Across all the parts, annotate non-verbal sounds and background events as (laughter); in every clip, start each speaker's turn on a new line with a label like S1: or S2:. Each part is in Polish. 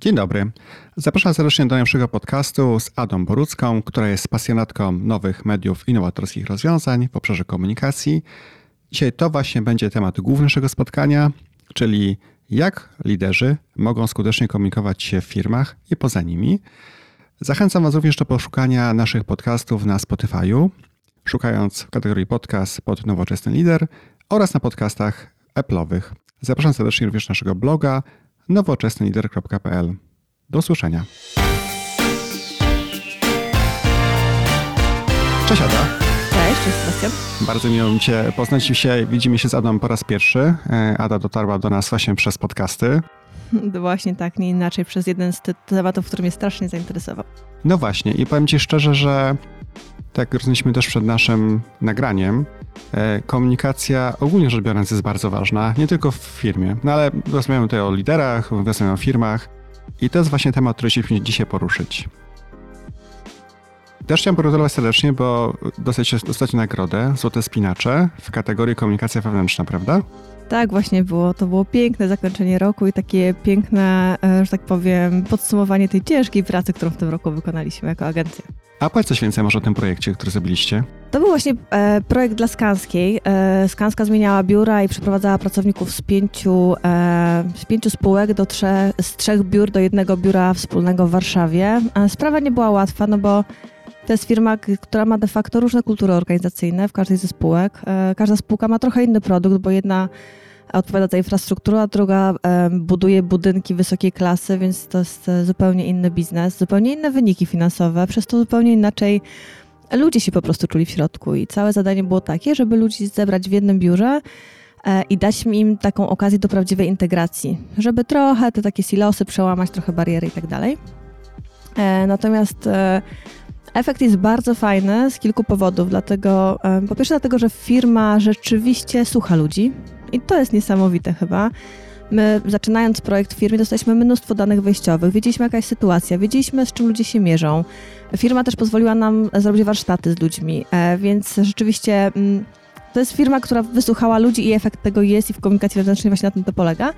S1: Dzień dobry. Zapraszam serdecznie do naszego podcastu z Adą Borucką, która jest pasjonatką nowych mediów i nowatorskich rozwiązań w obszarze komunikacji. Dzisiaj to właśnie będzie temat główny naszego spotkania, czyli jak liderzy mogą skutecznie komunikować się w firmach i poza nimi. Zachęcam Was również do poszukania naszych podcastów na Spotify'u, szukając w kategorii podcast pod Nowoczesny Lider oraz na podcastach Apple'owych. Zapraszam serdecznie również naszego bloga nowoczesnylider.pl. Do usłyszenia. Cześć Ada.
S2: Cześć, cześć Sebastian.
S1: Bardzo miło mi Cię poznać. Dzisiaj widzimy się z Adą po raz pierwszy. E, Ada dotarła do nas właśnie przez podcasty. (laughs)
S2: Właśnie tak, nie inaczej, przez jeden z tematów, który mnie strasznie zainteresował.
S1: No właśnie i powiem Ci szczerze, że tak jak rozmawialiśmy też przed naszym nagraniem, e, komunikacja ogólnie rzecz biorąc jest bardzo ważna, nie tylko w firmie, no ale rozmawiamy tutaj o liderach, rozmawiamy o firmach i to jest właśnie temat, który chcieliśmy dzisiaj poruszyć. Też chciałem pogratulować serdecznie, bo dostać ostatnio nagrodę Złote Spinacze w kategorii komunikacja wewnętrzna, prawda?
S2: Tak, właśnie było. To było piękne zakończenie roku i takie piękne, e, że tak powiem, podsumowanie tej ciężkiej pracy, którą w tym roku wykonaliśmy jako agencja.
S1: A powiedz coś więcej może o tym projekcie, który zrobiliście.
S2: To był właśnie e, projekt dla Skanskiej. E, Skanska zmieniała biura i przeprowadzała pracowników z pięciu, e, z pięciu spółek do trzech, z trzech biur do jednego biura wspólnego w Warszawie. E, sprawa nie była łatwa, no bo to jest firma, która ma de facto różne kultury organizacyjne w każdej ze spółek. E, każda spółka ma trochę inny produkt, bo jedna odpowiada za infrastrukturę, a druga buduje budynki wysokiej klasy, więc to jest e, zupełnie inny biznes, zupełnie inne wyniki finansowe, przez to zupełnie inaczej ludzie się po prostu czuli w środku. I całe zadanie było takie, żeby ludzi zebrać w jednym biurze e, i dać im taką okazję do prawdziwej integracji, żeby trochę te takie silosy przełamać, trochę bariery i tak dalej. Natomiast Efekt jest bardzo fajny z kilku powodów. Dlatego, po pierwsze, dlatego, że firma rzeczywiście słucha ludzi i to jest niesamowite chyba. My, zaczynając projekt w firmie, dostaliśmy mnóstwo danych wejściowych, wiedzieliśmy jaka jest sytuacja, wiedzieliśmy z czym ludzie się mierzą. Firma też pozwoliła nam zrobić warsztaty z ludźmi, e, więc rzeczywiście mm, to jest firma, która wysłuchała ludzi i efekt tego jest i w komunikacji wewnętrznej właśnie na tym to polega.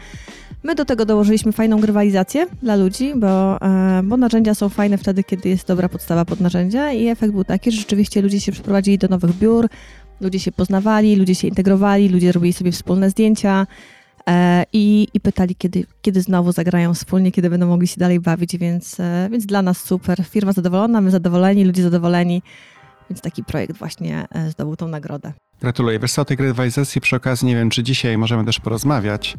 S2: My do tego dołożyliśmy fajną grywalizację dla ludzi, bo, e, bo narzędzia są fajne wtedy, kiedy jest dobra podstawa pod narzędzia i efekt był taki, że rzeczywiście ludzie się przeprowadzili do nowych biur, ludzie się poznawali, ludzie się integrowali, ludzie robili sobie wspólne zdjęcia e, i, i pytali, kiedy, kiedy znowu zagrają wspólnie, kiedy będą mogli się dalej bawić, więc, e, więc dla nas super. Firma zadowolona, my zadowoleni, ludzie zadowoleni, więc taki projekt właśnie zdobył tą nagrodę.
S1: Gratuluję. Wiesz co, tej rywalizacji przy okazji nie wiem, czy dzisiaj możemy też porozmawiać.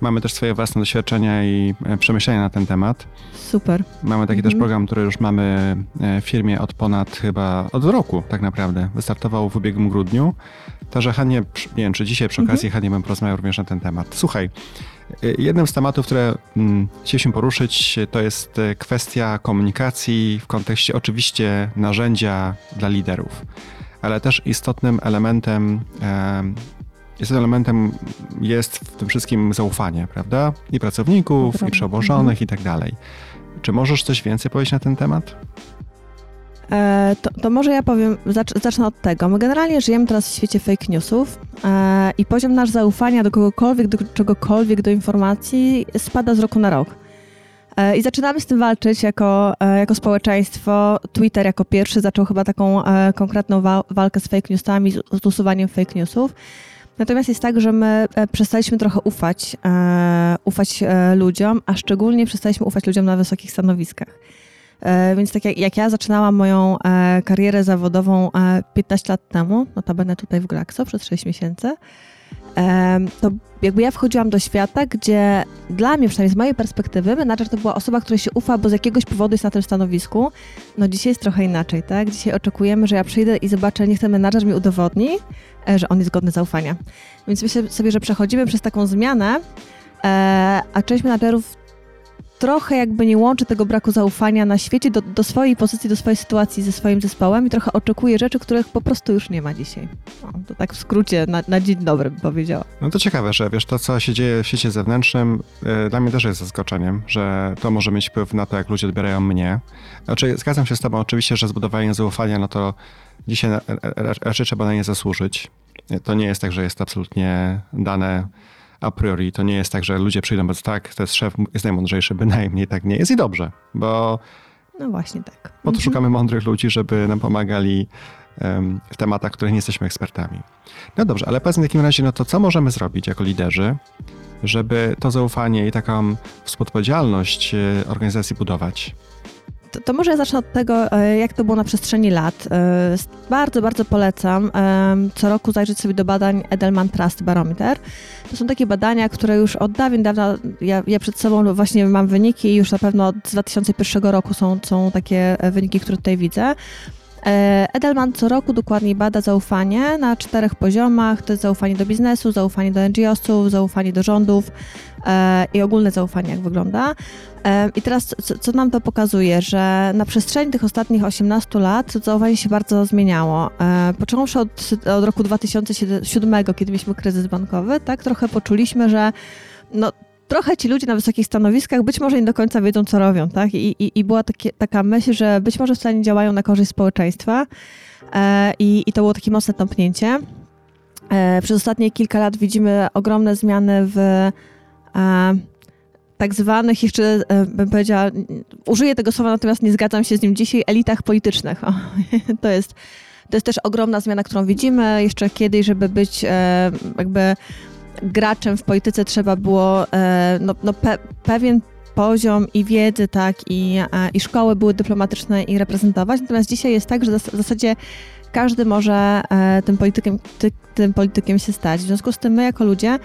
S1: Mamy też swoje własne doświadczenia i e, przemyślenia na ten temat.
S2: Super.
S1: Mamy taki mhm. też program, który już mamy e, w firmie od ponad chyba, od roku tak naprawdę. Wystartował w ubiegłym grudniu. Także chętnie, nie wiem, czy dzisiaj przy okazji mhm. chętnie bym porozmawiał również na ten temat. Słuchaj, e, jednym z tematów, które mm, chcieliśmy poruszyć, to jest kwestia komunikacji w kontekście oczywiście narzędzia dla liderów ale też istotnym elementem istotnym elementem jest w tym wszystkim zaufanie, prawda? I pracowników, i przełożonych, mhm. i tak dalej. Czy możesz coś więcej powiedzieć na ten temat?
S2: E, to, to, może ja powiem, zacznę od tego. My generalnie żyjemy teraz w świecie fake newsów e, i poziom nasz zaufania do kogokolwiek, do czegokolwiek, do informacji spada z roku na rok. E, I zaczynamy z tym walczyć jako, e, jako społeczeństwo. Twitter jako pierwszy zaczął chyba taką e, konkretną walkę z fake newsami, z usuwaniem fake newsów. Natomiast jest tak, że my przestaliśmy trochę ufać, ufać ludziom, a szczególnie przestaliśmy ufać ludziom na wysokich stanowiskach. Więc tak jak, jak ja zaczynałam moją karierę zawodową 15 lat temu, notabene tutaj w Glaxo przez 6 miesięcy, to jakby ja wchodziłam do świata, gdzie dla mnie, przynajmniej z mojej perspektywy, menadżer to była osoba, której się ufa, bo z jakiegoś powodu jest na tym stanowisku. No dzisiaj jest trochę inaczej, tak? Dzisiaj oczekujemy, że ja przyjdę i zobaczę, niech ten menadżer mi udowodni, e, że on jest godny zaufania. Więc myślę sobie, że przechodzimy przez taką zmianę, e, a część menadżerów trochę jakby nie łączy tego braku zaufania na świecie do, do swojej pozycji, do swojej sytuacji ze swoim zespołem i trochę oczekuje rzeczy, których po prostu już nie ma dzisiaj. No, to tak w skrócie, na, na dzień dobry bym powiedziała.
S1: No to ciekawe, że wiesz, to co się dzieje w świecie zewnętrznym yy, dla mnie też jest zaskoczeniem, że to może mieć wpływ na to, jak ludzie odbierają mnie. Znaczy, zgadzam się z tobą oczywiście, że zbudowanie zaufania, no to dzisiaj raczej trzeba na nie zasłużyć. To nie jest tak, że jest absolutnie dane a priori. To nie jest tak, że ludzie przyjdą, bo tak, to jest szef, jest najmądrzejszy, bynajmniej tak nie jest i dobrze, bo
S2: no właśnie tak. Po
S1: to mhm. szukamy mądrych ludzi, żeby nam pomagali w tematach, których nie jesteśmy ekspertami. No dobrze, ale powiedzmy w takim razie, no to co możemy zrobić jako liderzy, żeby to zaufanie i taką współodpowiedzialność e, organizacji budować?
S2: To, to, może ja zacznę od tego, e, jak to było na przestrzeni lat. E, bardzo, bardzo polecam co roku zajrzeć sobie do badań Edelman Trust Barometer. To są takie badania, które już od dawien dawna, ja, ja przed sobą właśnie mam wyniki i już na pewno od 2001 roku są, są takie wyniki, które tutaj widzę. E, Edelman co roku dokładniej bada zaufanie na czterech poziomach. To jest zaufanie do biznesu, zaufanie do NGO-sów, zaufanie do rządów e, i ogólne zaufanie, jak wygląda. E, I teraz co, co, nam to pokazuje, że na przestrzeni tych ostatnich 18 lat zaufanie się bardzo zmieniało. Począwszy od, od roku 2007, kiedy mieliśmy kryzys bankowy, tak trochę poczuliśmy, że no, trochę ci ludzie na wysokich stanowiskach być może nie do końca wiedzą, co robią, tak? I, i, i była takie, taka myśl, że być może wcale nie działają na korzyść społeczeństwa e, i, i to było takie mocne tąpnięcie. E, przez ostatnie kilka lat widzimy ogromne zmiany w e, tak zwanych, jeszcze e, bym powiedziała, użyję tego słowa, natomiast nie zgadzam się z nim dzisiaj, elitach politycznych. O, (laughs) to jest to jest też ogromna zmiana, którą widzimy. Jeszcze kiedyś, żeby być e, jakby graczem w polityce trzeba było e, no, no pe pewien poziom i wiedzy, tak, i, e, i szkoły były dyplomatyczne i reprezentować. Natomiast dzisiaj jest tak, że w zasadzie każdy może e, tym, politykiem, ty, tym politykiem się stać. W związku z tym my jako ludzie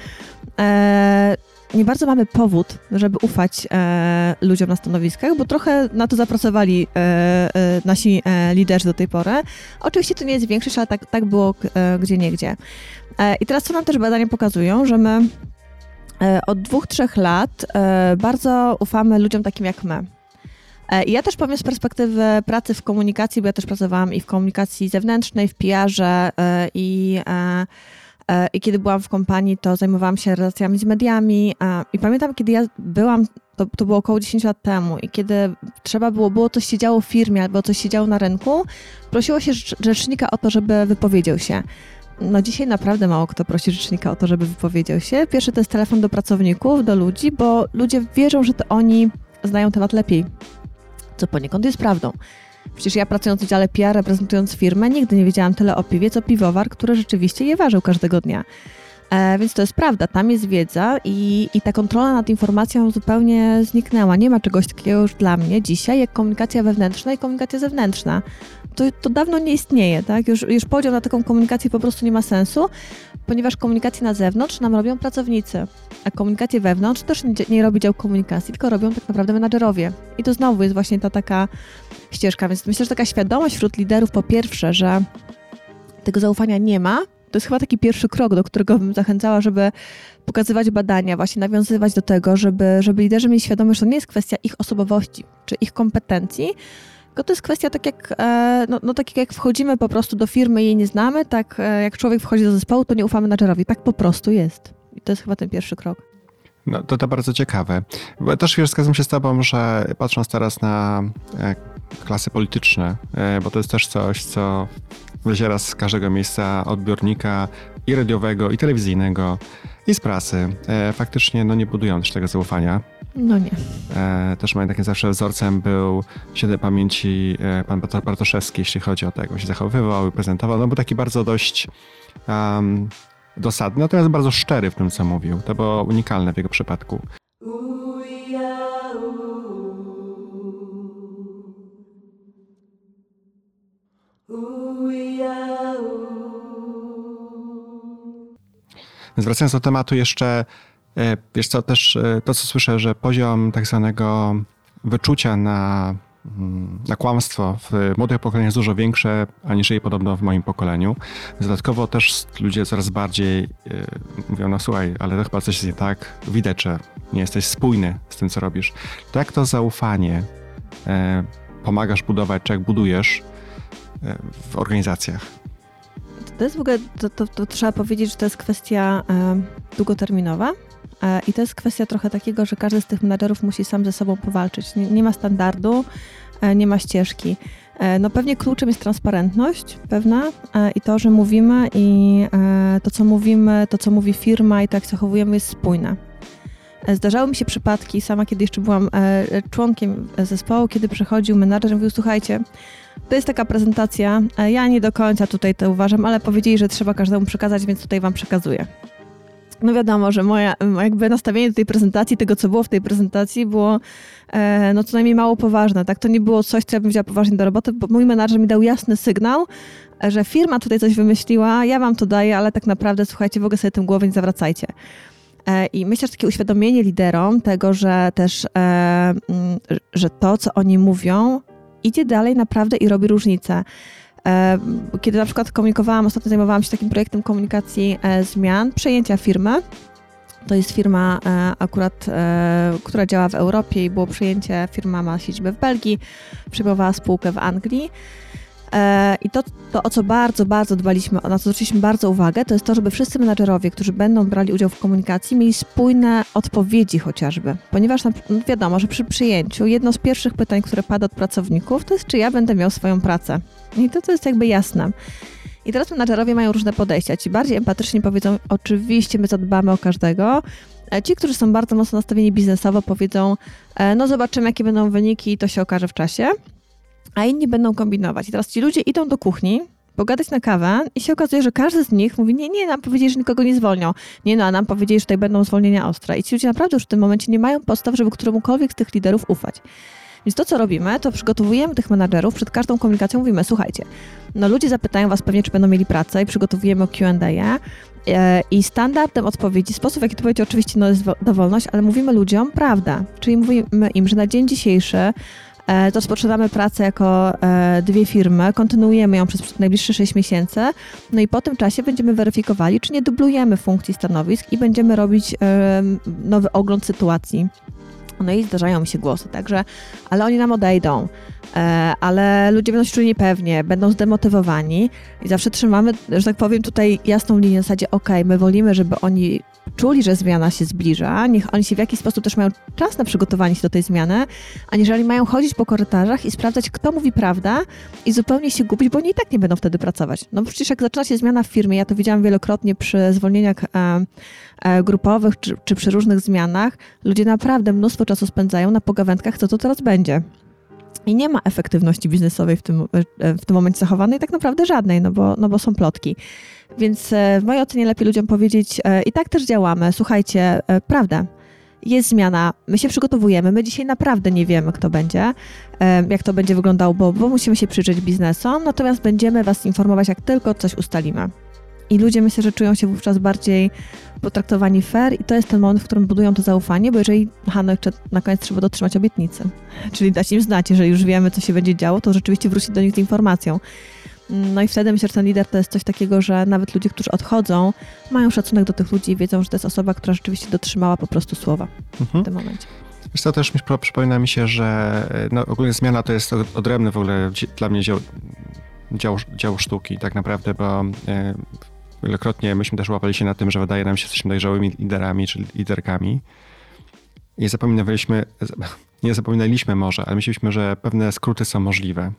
S2: nie bardzo mamy powód, żeby ufać e, ludziom na stanowiskach, bo trochę na to zapracowali e, e, nasi liderzy do tej pory. Oczywiście to nie jest większość, ale tak, tak było gdzie niegdzie. E, I teraz co nam też badania pokazują, że my e, od dwóch, trzech lat e, bardzo ufamy ludziom takim jak my. I ja też powiem z perspektywy pracy w komunikacji, bo ja też pracowałam i w komunikacji zewnętrznej, w PR-ze i, i kiedy byłam w kompanii, to zajmowałam się relacjami z mediami i pamiętam, kiedy ja byłam, to, to było około 10 lat temu i kiedy trzeba było, było coś się działo w firmie albo coś się działo na rynku, prosiło się rzecznika o to, żeby wypowiedział się. No dzisiaj naprawdę mało kto prosi rzecznika o to, żeby wypowiedział się. Pierwszy to jest telefon do pracowników, do ludzi, bo ludzie wierzą, że to oni znają temat lepiej, co poniekąd jest prawdą. Przecież ja pracując w dziale PR, reprezentując firmę, nigdy nie wiedziałam tyle o piwie, co piwowar, który rzeczywiście je ważył każdego dnia. E, więc to jest prawda, tam jest wiedza i, i ta kontrola nad informacją zupełnie zniknęła. Nie ma czegoś takiego już dla mnie dzisiaj, jak komunikacja wewnętrzna i komunikacja zewnętrzna to, to dawno nie istnieje, tak? Już, już podział na taką komunikację po prostu nie ma sensu, ponieważ komunikację na zewnątrz nam robią pracownicy, a komunikację wewnątrz też nie, nie robi dział komunikacji, tylko robią tak naprawdę menadżerowie. I to znowu jest właśnie ta taka ścieżka, więc myślę, że taka świadomość wśród liderów po pierwsze, że tego zaufania nie ma, to jest chyba taki pierwszy krok, do którego bym zachęcała, żeby pokazywać badania, właśnie nawiązywać do tego, żeby, żeby liderzy mieli świadomość, że to nie jest kwestia ich osobowości czy ich kompetencji, tylko to jest kwestia tak jak, e, no, no tak jak wchodzimy po prostu do firmy i jej nie znamy, tak e, jak człowiek wchodzi do zespołu, to nie ufamy menadżerowi. Tak po prostu jest. I to jest chyba ten pierwszy krok.
S1: No to to bardzo ciekawe. Bo też wiesz, zgadzam się z tobą, że patrząc teraz na e, klasy polityczne, bo to jest też coś, co wyziera z każdego miejsca odbiornika i radiowego, i telewizyjnego, i z prasy. Faktycznie no, nie budują też tego zaufania.
S2: No nie.
S1: E, też moim takim zawsze wzorcem był świętej pamięci e, pan Bartoszewski, jeśli chodzi o to, jak się zachowywał i prezentował. No był taki bardzo dość um, dosadny, natomiast bardzo szczery w tym, co mówił. To było unikalne w jego przypadku. Więc wracając do tematu jeszcze wiesz co, też e, to, co słyszę, że poziom tak zwanego wyczucia na, mm, na kłamstwo w młodych pokoleniach jest dużo większe, aniżeli podobno w moim pokoleniu. Dodatkowo też ludzie coraz bardziej e, mówią, no słuchaj, ale to chyba coś jest nie tak, widać, że nie jesteś spójny z tym, co robisz. To jak to zaufanie pomagasz budować, czy jak budujesz w organizacjach?
S2: To jest w ogóle, to, to, to, trzeba powiedzieć, że to jest kwestia długoterminowa, E, I to jest kwestia trochę takiego, że każdy z tych menadżerów musi sam ze sobą powalczyć. Nie, nie ma standardu. nie ma ścieżki. No pewnie kluczem jest transparentność pewna i to, że mówimy i to, co mówimy, to, co mówi firma i tak zachowujemy jest spójne. Zdarzały mi się przypadki, sama kiedy jeszcze byłam członkiem zespołu, kiedy przychodził menadżer i mówił, słuchajcie, to jest taka prezentacja, ja nie do końca tutaj to uważam, ale powiedzieli, że trzeba każdemu przekazać, więc tutaj wam przekazuję no wiadomo, że moja jakby nastawienie do tej prezentacji, tego co było w tej prezentacji było e, no co najmniej mało poważne, tak? To nie było coś, co ja bym wzięła poważnie do roboty, bo mój menadżer mi dał jasny sygnał, że firma tutaj coś wymyśliła, ja wam to daję, ale tak naprawdę słuchajcie, w ogóle sobie tym głowę nie zawracajcie. E, I myślę, że takie uświadomienie liderom tego, że też, e, że to, co oni mówią, idzie dalej naprawdę i robi różnicę. E, kiedy na przykład komunikowałam, ostatnio zajmowałam się takim projektem komunikacji e, zmian, przejęcia firmy. To jest firma e, akurat, która działa w Europie i było przejęcie, firma ma siedzibę w Belgii, przejmowała spółkę w Anglii. I to, to, o co bardzo, bardzo dbaliśmy, na co zwróciliśmy bardzo uwagę, to jest to, żeby wszyscy menadżerowie, którzy będą brali udział w komunikacji, mieli spójne odpowiedzi chociażby. Ponieważ no, wiadomo, że przy przyjęciu jedno z pierwszych pytań, które pada od pracowników, to jest, czy ja będę miał swoją pracę. I to, to jest jakby jasne. I teraz menadżerowie mają różne podejścia. Ci bardziej empatyczni powiedzą, oczywiście my zadbamy o każdego. E, ci, którzy są bardzo mocno nastawieni biznesowo, powiedzą, e, no zobaczymy, jakie będą wyniki i to się okaże w czasie. A inni będą kombinować. I teraz ci ludzie idą do kuchni, pogadać na kawę i się okazuje, że każdy z nich mówi, nie, nie, nam powiedzieli, że nikogo nie zwolnią. Nie no, a nam powiedzieli, że tutaj będą zwolnienia ostre. I ci ludzie naprawdę już w tym momencie nie mają podstaw, żeby któremukolwiek z tych liderów ufać. Więc to, co robimy, to przygotowujemy tych menadżerów, przed każdą komunikacją mówimy, słuchajcie, no ludzie zapytają was pewnie, czy będą mieli pracę i przygotowujemy Q&A e, i standardem odpowiedzi, sposób, w jaki to powiedzieć, oczywiście no, jest dowolność, ale mówimy ludziom prawdę. Czyli mówimy im, że na dzień dzisiejszy rozpoczynamy pracę jako e, dwie firmy, kontynuujemy ją przez najbliższe 6 miesięcy, no i po tym czasie będziemy weryfikowali, czy nie dublujemy funkcji stanowisk i będziemy robić nowy ogląd sytuacji no i zdarzają mi się głosy, także, ale oni nam odejdą, e, ale ludzie będą się czuli niepewnie, będą zdemotywowani i zawsze trzymamy, że tak powiem, tutaj jasną linię w zasadzie, ok, my wolimy, żeby oni czuli, że zmiana się zbliża, niech oni się w jakiś sposób też mają czas na przygotowanie się do tej zmiany, aniżeli mają chodzić po korytarzach i sprawdzać, kto mówi prawdę i zupełnie się gubić, bo oni i tak nie będą wtedy pracować. No przecież jak zaczyna się zmiana w firmie, ja to widziałam wielokrotnie przy zwolnieniach e, grupowych czy, czy przy różnych zmianach, ludzie naprawdę mnóstwo czasu spędzają na pogawędkach, co to teraz będzie. I nie ma efektywności biznesowej w tym, e, w tym momencie zachowanej, tak naprawdę żadnej, no bo, no bo są plotki. Więc e, w mojej ocenie lepiej ludziom powiedzieć, e, i tak też działamy, słuchajcie, prawda, jest zmiana, my się przygotowujemy, my dzisiaj naprawdę nie wiemy, kto będzie, jak to będzie wyglądało, bo, bo musimy się przyjrzeć biznesom, natomiast będziemy Was informować, jak tylko coś ustalimy. I ludzie myślę, że czują się wówczas bardziej potraktowani fair i to jest ten moment, w którym budują to zaufanie, bo jeżeli Hanno jeszcze na koniec trzeba dotrzymać obietnicy, (laughs) czyli dać im znać, jeżeli już wiemy, co się będzie działo, to rzeczywiście wrócić do nich z informacją. No i wtedy myślę, że ten lider to jest coś takiego, że nawet ludzie, którzy odchodzą, mają szacunek do tych ludzi i wiedzą, że to jest osoba, która rzeczywiście dotrzymała po prostu słowa mhm. w tym momencie.
S1: Wiesz to też mi, przypomina mi się, że no, ogólnie zmiana to jest odrębny w ogóle dla mnie dział, dział, dział sztuki tak naprawdę, bo e, Wielokrotnie myśmy też łapali się na tym, że wydaje nam się, że jesteśmy dojrzałymi liderami czy liderkami. I zapominaliśmy, nie zapominaliśmy może, ale myśleliśmy, że pewne skróty są możliwe.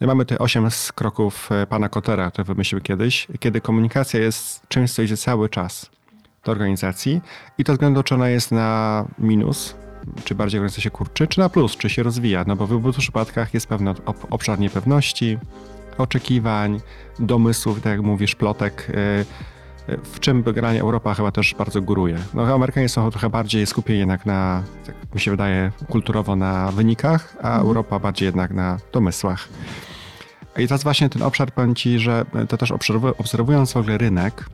S1: No mamy tutaj osiem kroków e, pana Kotera, które wymyślił kiedyś, kiedy komunikacja jest czymś, co idzie cały czas do organizacji i to względu, czy ona jest na minus, czy bardziej organizacja się kurczy, czy na plus, czy się rozwija. No bo w obu przypadkach jest pewien obszar niepewności, oczekiwań, domysłów, tak jak mówisz, plotek, y, y, w czym generalnie Europa chyba też bardzo góruje. No, Amerykanie są trochę bardziej skupieni jednak na, tak mi się wydaje, kulturowo na wynikach, a mhm. Europa bardziej jednak na domysłach. I jest właśnie ten obszar, powiem Ci, że to też obserwując w ogóle rynek,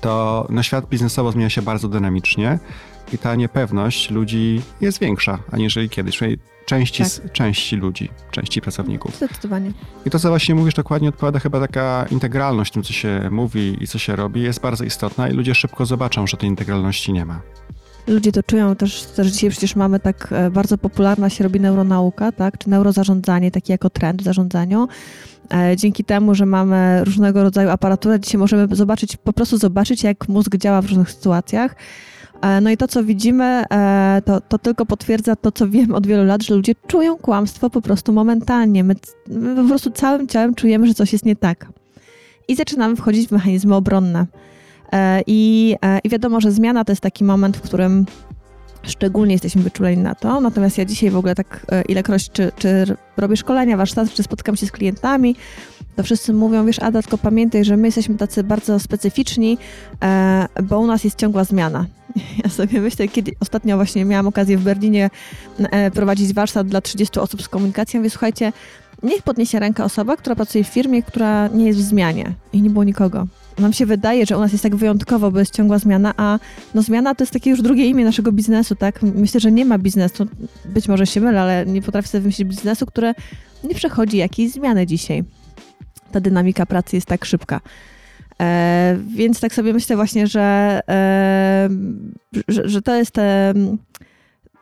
S1: to no, świat biznesowo zmienia się bardzo dynamicznie i ta niepewność ludzi jest większa aniżeli kiedyś części, tak. części ludzi, części pracowników.
S2: Zdecydowanie.
S1: I to, co właśnie mówisz, dokładnie odpowiada chyba taka integralność tym, co się mówi i co się robi, jest bardzo istotna i ludzie szybko zobaczą, że tej integralności nie ma.
S2: Ludzie to czują. Też, też dzisiaj przecież mamy tak e, bardzo popularna się robi neuronauka, tak? czy neurozarządzanie, taki jako trend w zarządzaniu. E, dzięki temu, że mamy różnego rodzaju aparaturę, dzisiaj możemy zobaczyć, po prostu zobaczyć, jak mózg działa w różnych sytuacjach. E, no i to, co widzimy, to, to tylko potwierdza to, co wiem od wielu lat, że ludzie czują kłamstwo po prostu momentalnie. My, my po prostu całym ciałem czujemy, że coś jest nie tak. I zaczynamy wchodzić w mechanizmy obronne. E, I, e, I wiadomo, że zmiana to jest taki moment, w którym szczególnie jesteśmy wyczuleni na to. Natomiast ja dzisiaj w ogóle tak e, ilekroć, czy, czy robię szkolenia, warsztaty, czy spotykam się z klientami, to wszyscy mówią, wiesz Ada, tylko pamiętaj, że my jesteśmy tacy bardzo specyficzni, bo u nas jest ciągła zmiana. (laughs) Ja sobie myślę, kiedy ostatnio właśnie miałam okazję w Berlinie prowadzić warsztat dla 30 osób z komunikacją, więc słuchajcie, niech podniesie rękę osoba, która pracuje w firmie, która nie jest w zmianie i nie było nikogo nam się wydaje, że u nas jest tak wyjątkowo, bo jest ciągła zmiana, a no zmiana to jest takie już drugie imię naszego biznesu, tak? Myślę, że nie ma biznesu, być może się mylę, ale nie potrafię sobie wymyślić biznesu, które nie przechodzi jakiejś zmiany dzisiaj. Ta dynamika pracy jest tak szybka. E, więc tak sobie myślę właśnie, że, e, że, że, to jest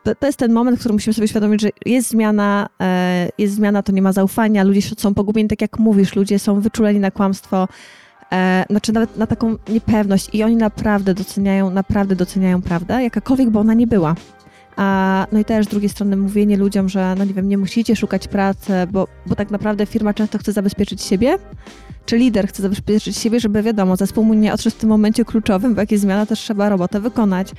S2: to, to, jest ten moment, w którym musimy sobie świadomić, że jest zmiana, e, jest zmiana, to nie ma zaufania, ludzie są pogubieni, tak jak mówisz, ludzie są wyczuleni na kłamstwo, e, znaczy nawet na taką niepewność i oni naprawdę doceniają, naprawdę doceniają prawdę, jakakolwiek by ona nie była. A, no i też z drugiej strony mówienie ludziom, że no nie wiem, nie musicie szukać pracy, bo, bo tak naprawdę firma często chce zabezpieczyć siebie, czy lider chce zabezpieczyć siebie, żeby wiadomo, zespół mu nie odszedł w tym momencie kluczowym, bo jak jest zmiana, też trzeba robotę wykonać.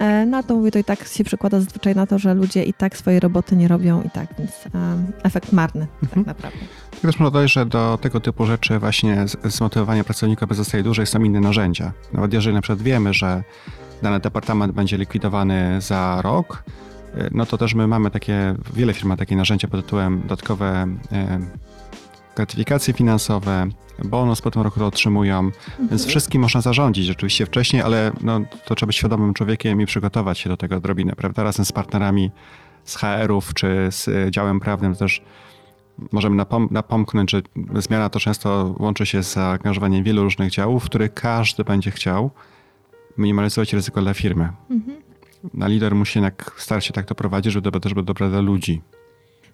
S2: E, no to mówię, to i tak się przekłada zazwyczaj na to, że ludzie i tak swojej roboty nie robią i tak, więc um, efekt marny tak mhm. tak naprawdę.
S1: Tak też można dodać, że do tego typu rzeczy właśnie zmotywowania pracownika by zostaje dłużej są inne narzędzia. Nawet jeżeli na przykład wiemy, że dany departament będzie likwidowany za rok, e, no to też my mamy takie, wiele firm ma takie narzędzia pod tytułem dodatkowe gratyfikacje finansowe, bonus po tym roku to otrzymują, mhm. więc wszystkim można zarządzić rzeczywiście wcześniej, ale no, to trzeba być świadomym człowiekiem i przygotować się do tego odrobinę, prawda? Razem z partnerami z HR-ów czy z działem prawnym też możemy napom napomknąć, że zmiana to często łączy się z zaangażowaniem wielu różnych działów, w których każdy będzie chciał minimalizować ryzyko dla firmy. Mhm. Na lider musi jednak starać się tak to prowadzić, żeby to też było dobre dla ludzi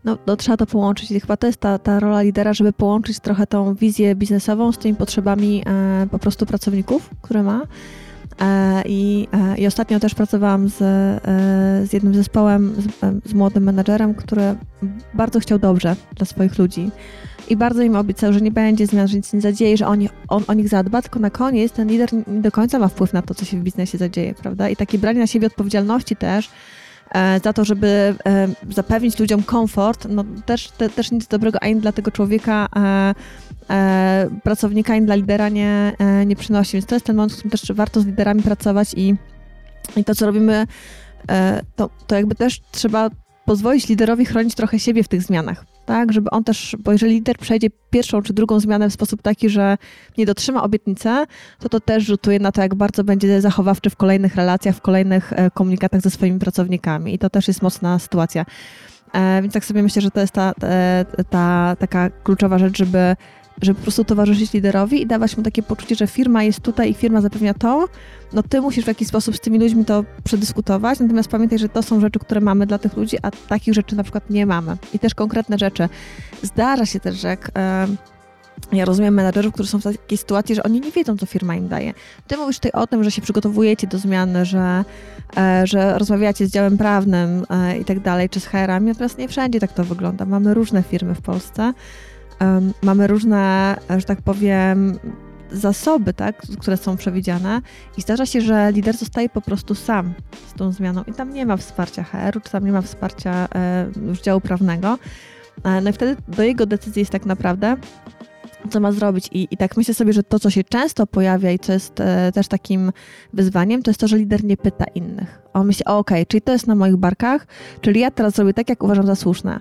S2: no, no, trzeba to połączyć i chyba to jest ta, ta rola lidera, żeby połączyć trochę tą wizję biznesową z tymi potrzebami e, po prostu pracowników, które ma. E, I, e, I ostatnio też pracowałam z, e, z jednym zespołem, z, e, z, młodym menadżerem, który bardzo chciał dobrze dla swoich ludzi. I bardzo im obiecał, że nie będzie zmian, że nic nie zadzieje, że on, on o nich zadba, tylko na koniec ten lider nie do końca ma wpływ na to, co się w biznesie zadzieje, prawda? I takie branie na siebie odpowiedzialności też, za to, żeby e, zapewnić ludziom komfort, no też, te, też nic dobrego ani dla tego człowieka, e, pracownika, ani dla lidera nie, nie przynosi. Więc to jest ten moment, w którym też warto z liderami pracować i, i to, co robimy, to, to jakby też trzeba pozwolić liderowi chronić trochę siebie w tych zmianach tak, żeby on też, bo jeżeli lider przejdzie pierwszą czy drugą zmianę w sposób taki, że nie dotrzyma obietnicy, to to też rzutuje na to, jak bardzo będzie zachowawczy w kolejnych relacjach, w kolejnych e, komunikatach ze swoimi pracownikami i to też jest mocna sytuacja. E, więc tak sobie myślę, że to jest ta, ta, ta taka kluczowa rzecz, żeby żeby po prostu towarzyszyć liderowi i dawać mu takie poczucie, że firma jest tutaj i firma zapewnia to, no ty musisz w jakiś sposób z tymi ludźmi to przedyskutować, natomiast pamiętaj, że to są rzeczy, które mamy dla tych ludzi, a takich rzeczy na przykład nie mamy. I też konkretne rzeczy. Zdarza się też, że jak, ja rozumiem menadżerów, którzy są w takiej sytuacji, że oni nie wiedzą, co firma im daje. Ty mówisz tutaj o tym, że się przygotowujecie do zmiany, że, e, że rozmawiacie z działem prawnym e, i tak dalej, czy z HR-ami, natomiast nie wszędzie tak to wygląda. Mamy różne firmy w Polsce, mamy różne, że tak powiem, zasoby, tak, które są przewidziane i zdarza się, że lider zostaje po prostu sam z tą zmianą i tam nie ma wsparcia HR-u, czy tam nie ma wsparcia e, już działu prawnego. E, no i wtedy do jego decyzji jest tak naprawdę co ma zrobić. I, I tak myślę sobie, że to, co się często pojawia i co jest e, też takim wyzwaniem, to jest to, że lider nie pyta innych. On myśli, okej, okay, czyli to jest na moich barkach, czyli ja teraz zrobię tak, jak uważam za słuszne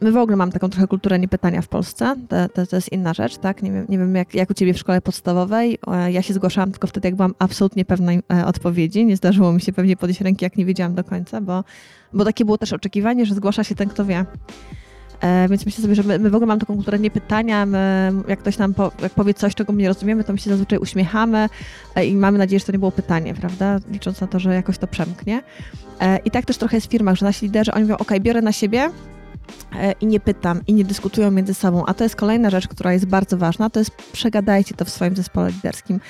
S2: my w ogóle mamy taką trochę kulturę niepytania w Polsce. To, to, to, jest inna rzecz, tak? Nie wiem, nie wiem jak, jak u ciebie w szkole podstawowej. Ja się zgłaszałam tylko wtedy, jak byłam absolutnie pewna e, odpowiedzi. Nie zdarzyło mi się pewnie podnieść ręki, jak nie wiedziałam do końca, bo, bo takie było też oczekiwanie, że zgłasza się ten, kto wie. E, więc myślę sobie, że my, my, w ogóle mamy taką kulturę nie pytania, my, jak ktoś nam po, jak powie coś, czego my nie rozumiemy, to my się zazwyczaj uśmiechamy e, i mamy nadzieję, że to nie było pytanie, prawda? Licząc na to, że jakoś to przemknie. I tak też trochę jest w firmach, że nasi liderzy, oni mówią, ok, biorę na siebie, i nie pytam, i nie dyskutują między sobą. A to jest kolejna rzecz, która jest bardzo ważna, to jest przegadajcie to w swoim zespole liderskim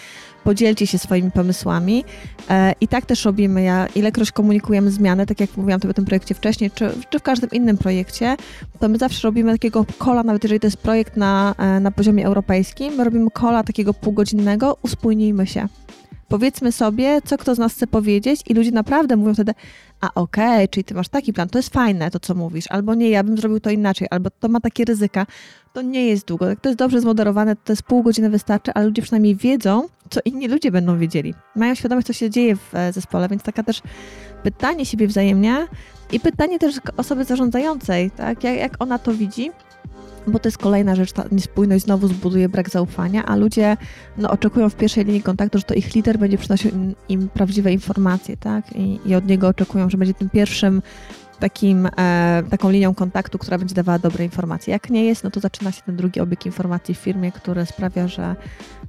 S2: podzielcie się swoimi pomysłami. E, I tak też robimy. Ja ilekroć komunikujemy zmiany, tak jak mówiłam to w tym projekcie wcześniej, czy, czy w każdym innym projekcie, to my zawsze robimy takiego kola, nawet jeżeli to jest projekt na, e, na poziomie europejskim, my robimy kola takiego półgodzinnego, uspójnijmy się. Powiedzmy sobie, co kto z nas chce powiedzieć i ludzie naprawdę mówią wtedy, a okej, okay, czyli ty masz taki plan, to jest fajne to, co mówisz, albo nie, ja bym zrobił to inaczej, albo to ma takie ryzyka. To nie jest długo. To jest dobrze zmoderowane, to jest pół godziny wystarczy, ale ludzie przynajmniej wiedzą, co inni ludzie będą wiedzieli. Mają świadomość, co się dzieje w e, zespole, więc taka też pytanie siebie wzajemnie i pytanie też osoby zarządzającej, tak, jak, jak ona to widzi, bo to jest kolejna rzecz, ta niespójność znowu zbuduje brak zaufania, a ludzie no, oczekują w pierwszej linii kontaktu, że to ich lider będzie przynosił im, im prawdziwe informacje, tak? I, I, od niego oczekują, że będzie tym pierwszym takim, e, taką linią kontaktu, która będzie dawała dobre informacje. Jak nie jest, no to zaczyna się ten drugi obieg informacji w firmie, który sprawia, że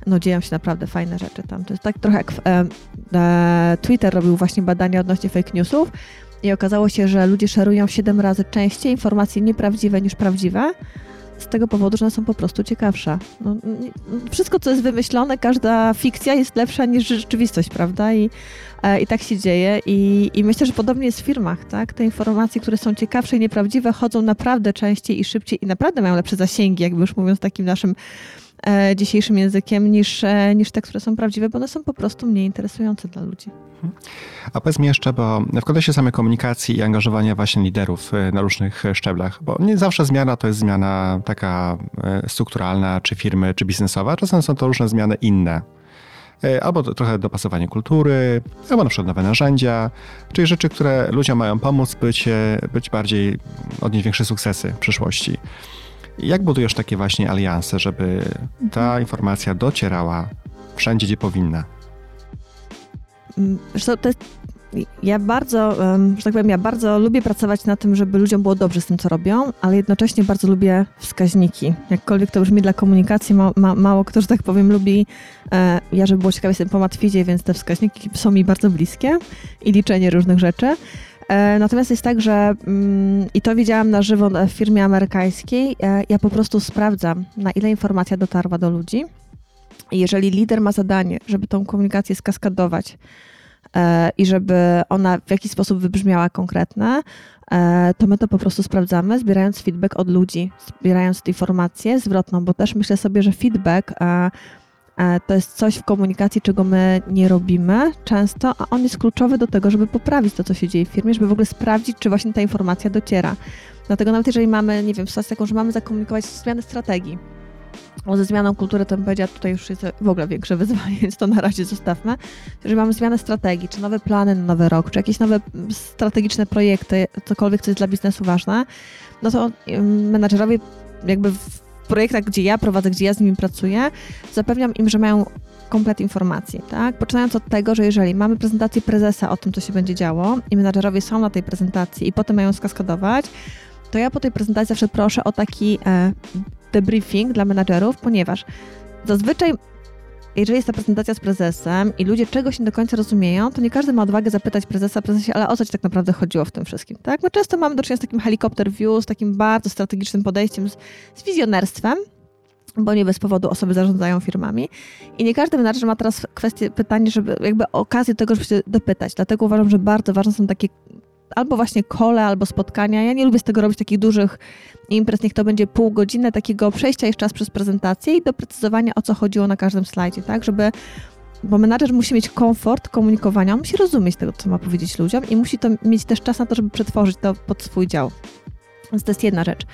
S2: no, dzieją się naprawdę fajne rzeczy tam. To jest tak trochę jak e, e, Twitter robił właśnie badania odnośnie fake newsów i okazało się, że ludzie szerują 7 razy częściej informacje nieprawdziwe niż prawdziwe z tego powodu, że one są po prostu ciekawsze. No, wszystko, co jest wymyślone, każda fikcja jest lepsza niż rzeczywistość, prawda? I, e, i tak się dzieje. I, I myślę, że podobnie jest w firmach, tak? Te informacje, które są ciekawsze i nieprawdziwe, chodzą naprawdę częściej i szybciej i naprawdę mają lepsze zasięgi, jakby już mówiąc takim naszym dzisiejszym językiem, niż, e, niż te, które są prawdziwe, bo one są po prostu mniej interesujące dla ludzi.
S1: A powiedz mi jeszcze, bo w kontekście samej komunikacji i angażowania właśnie liderów e, na różnych szczeblach, bo nie zawsze zmiana to jest zmiana taka e, strukturalna, czy firmy, czy biznesowa, czasem są to różne zmiany inne. E, albo trochę dopasowanie kultury, albo na przykład nowe narzędzia, czyli rzeczy, które ludziom mają pomóc być, być bardziej, odnieść większe sukcesy w przyszłości. Jak budujesz takie właśnie alianse, żeby ta mhm. informacja docierała wszędzie, gdzie powinna?
S2: Zresztą to jest, ja bardzo, że tak powiem, ja bardzo lubię pracować na tym, żeby ludziom było dobrze z tym, co robią, ale jednocześnie bardzo lubię wskaźniki. Jakkolwiek to brzmi dla komunikacji, ma, ma, mało kto, że tak powiem, lubi. E, ja, żeby było ciekawe, jestem po matwizie, więc te wskaźniki są mi bardzo bliskie i liczenie różnych rzeczy. E, natomiast jest tak, że mm, i to widziałam na żywo w firmie amerykańskiej, e, ja po prostu sprawdzam, na ile informacja dotarła do ludzi. I jeżeli lider ma zadanie, żeby tą komunikację skaskadować e, i żeby ona w jakiś sposób wybrzmiała konkretne, e, to my to po prostu sprawdzamy, zbierając feedback od ludzi, zbierając informację zwrotną, bo też myślę sobie, że feedback to jest coś w komunikacji, czego my nie robimy często, a on jest kluczowy do tego, żeby poprawić to, co się dzieje w firmie, żeby w ogóle sprawdzić, czy właśnie ta informacja dociera. Dlatego nawet jeżeli mamy, nie wiem, sytuację taką, że mamy zakomunikować zmianę strategii, o ze zmianą kultury, to bym powiedziała, tutaj już jest w ogóle większe wyzwanie, (laughs) więc to na razie zostawmy. Jeżeli mamy zmianę strategii, czy nowe plany na nowy rok, czy jakieś nowe strategiczne projekty, cokolwiek, co jest dla biznesu ważne, no to menadżerowie jakby w projektach, gdzie ja prowadzę, gdzie ja z nimi pracuję, zapewniam im, że mają komplet informacji, tak? Poczynając od tego, że jeżeli mamy prezentację prezesa o tym, co się będzie działo i menadżerowie są na tej prezentacji i potem mają skaskadować, to ja po tej prezentacji zawsze proszę o taki e, debriefing dla menadżerów, ponieważ zazwyczaj jeżeli jest ta prezentacja z prezesem i ludzie czegoś nie do końca rozumieją, to nie każdy ma odwagę zapytać prezesa, prezesie, ale o co ci tak naprawdę chodziło w tym wszystkim, tak? My często mamy do czynienia z takim helikopter view, z takim bardzo strategicznym podejściem, z, z wizjonerstwem, bo nie bez powodu osoby zarządzają firmami. I nie każdy menadżer ma teraz kwestię, pytanie, żeby jakby okazję do tego, żeby się dopytać. Dlatego uważam, że bardzo ważne są takie albo właśnie kole, albo spotkania. Ja nie lubię z tego robić takich dużych imprez, niech to będzie pół godziny takiego przejścia jeszcze raz przez prezentację i doprecyzowania, o co chodziło na każdym slajdzie, tak, żeby bo menadżer musi mieć komfort komunikowania, musi rozumieć tego, co ma powiedzieć ludziom i musi to mieć też czas na to, żeby przetworzyć to pod swój dział. Więc to jest jedna rzecz.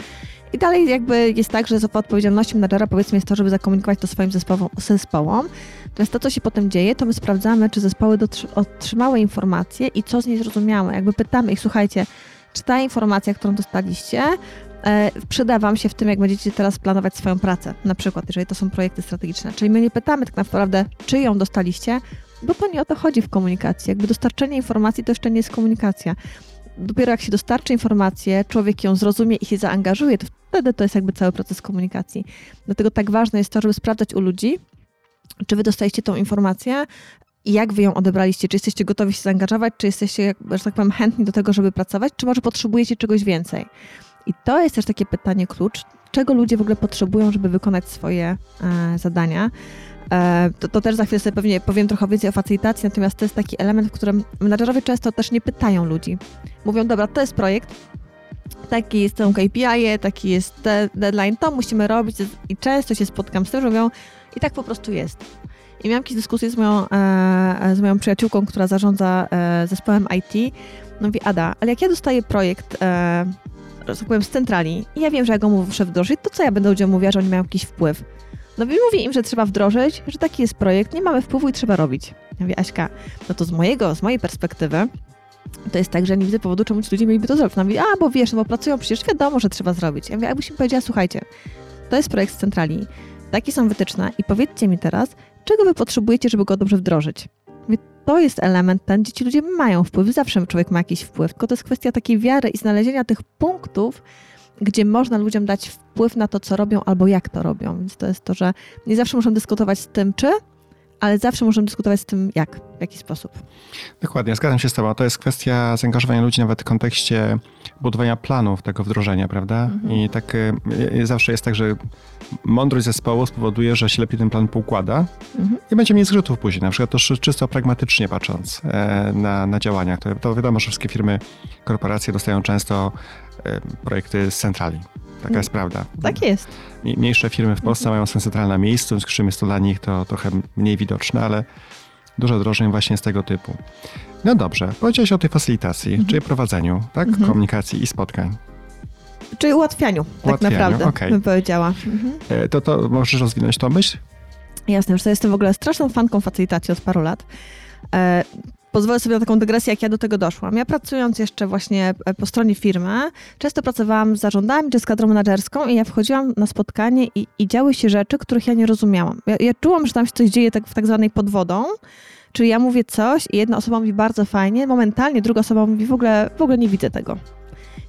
S2: I dalej jakby jest tak, że odpowiedzialnością menadżera powiedzmy jest to, żeby zakomunikować to swoim zespołom. zespołom. Natomiast to, co się potem dzieje, to my sprawdzamy, czy zespoły otrzymały informacje i co z niej zrozumiałe. Jakby pytamy ich, słuchajcie, czy ta informacja, którą dostaliście, e, przyda Wam się w tym, jak będziecie teraz planować swoją pracę, na przykład, jeżeli to są projekty strategiczne. Czyli my nie pytamy tak naprawdę, czy ją dostaliście, bo to nie o to chodzi w komunikacji. Jakby dostarczenie informacji to jeszcze nie jest komunikacja dopiero jak się dostarczy informację, człowiek ją zrozumie i się zaangażuje, to wtedy to jest jakby cały proces komunikacji. Dlatego tak ważne jest to, żeby sprawdzać u ludzi, czy wy dostaliście tą informację, i jak wy ją odebraliście? Czy jesteście gotowi się zaangażować? Czy jesteście, że tak powiem, chętni do tego, żeby pracować? Czy może potrzebujecie czegoś więcej? I to jest też takie pytanie klucz, czego ludzie w ogóle potrzebują, żeby wykonać swoje e, zadania. E, to, to, też za chwilę sobie pewnie powiem trochę więcej o facylitacji, natomiast to jest taki element, w którym menadżerowie często też nie pytają ludzi. Mówią, dobra, to jest projekt, taki jest ten KPI, taki jest deadline, to musimy robić i często się spotkam z tym, że mówią, i tak po prostu jest. I miałam jakieś dyskusje z moją, e, z moją przyjaciółką, która zarządza e, zespołem IT. No mówi, Ada, ale jak ja dostaję projekt, tak z centrali i ja wiem, że ja go muszę wdrożyć, to co ja będę ludziom mówiła, że oni mają jakiś wpływ? No i mówię im, że trzeba wdrożyć, że taki jest projekt, nie mamy wpływu i trzeba robić. Ja mówię, Aśka, no to z mojego, z mojej perspektywy, to jest tak, że nie widzę powodu, czemu ci ludzie mieliby to zrobić. No mówi, a bo wiesz, no bo pracują, przecież wiadomo, że trzeba zrobić. Ja mówię, jakbyś mi powiedziała, słuchajcie, to jest projekt z centrali, takie są wytyczne i powiedzcie mi teraz, czego wy potrzebujecie, żeby go dobrze wdrożyć. To jest element ten, gdzie ci ludzie mają wpływ, zawsze człowiek ma jakiś wpływ, tylko to jest kwestia takiej wiary i znalezienia tych punktów, gdzie można ludziom dać wpływ na to, co robią albo jak to robią. Więc to jest to, że nie zawsze muszą dyskutować z tym, czy, ale zawsze możemy dyskutować z tym, jak, w jaki sposób.
S1: Dokładnie, zgadzam się z Tobą. To jest kwestia zaangażowania ludzi nawet w kontekście budowania planów tego wdrożenia, prawda? Mhm. I tak y, y, zawsze jest tak, że mądrość zespołu spowoduje, że się lepiej ten plan poukłada mhm. i będzie mniej zrzutów później. Na przykład to czysto pragmatycznie patrząc e, na, na działania. To, to wiadomo, że wszystkie firmy, korporacje dostają często e, projekty z centrali. Taka jest prawda.
S2: Tak jest.
S1: Mniejsze firmy w Polsce mają swoje centralne miejsce, w związku z czym jest to dla nich to trochę mniej widoczne, ale dużo drożej właśnie z tego typu. No dobrze, powiedziałeś o tej facylitacji, mhm. czyli prowadzeniu tak, mhm. komunikacji i spotkań.
S2: Czyli ułatwianiu, tak ułatwianiu, tak naprawdę, okay. bym powiedziała. Mhm.
S1: E, to, to możesz rozwinąć tą myśl?
S2: Jasne, że jestem w ogóle straszną fanką facylitacji od paru lat. Pozwolę sobie na taką dygresję, jak ja do tego doszłam. Ja pracując jeszcze właśnie e, po stronie firmy, często pracowałam z zarządami czy z kadrą menedżerską i ja wchodziłam na spotkanie i, i działy się rzeczy, których ja nie rozumiałam. Ja, ja czułam, że tam się coś dzieje tak, w tak zwanej podwodą, czyli ja mówię coś i jedna osoba mówi bardzo fajnie, momentalnie druga osoba mówi w ogóle, w ogóle nie widzę tego.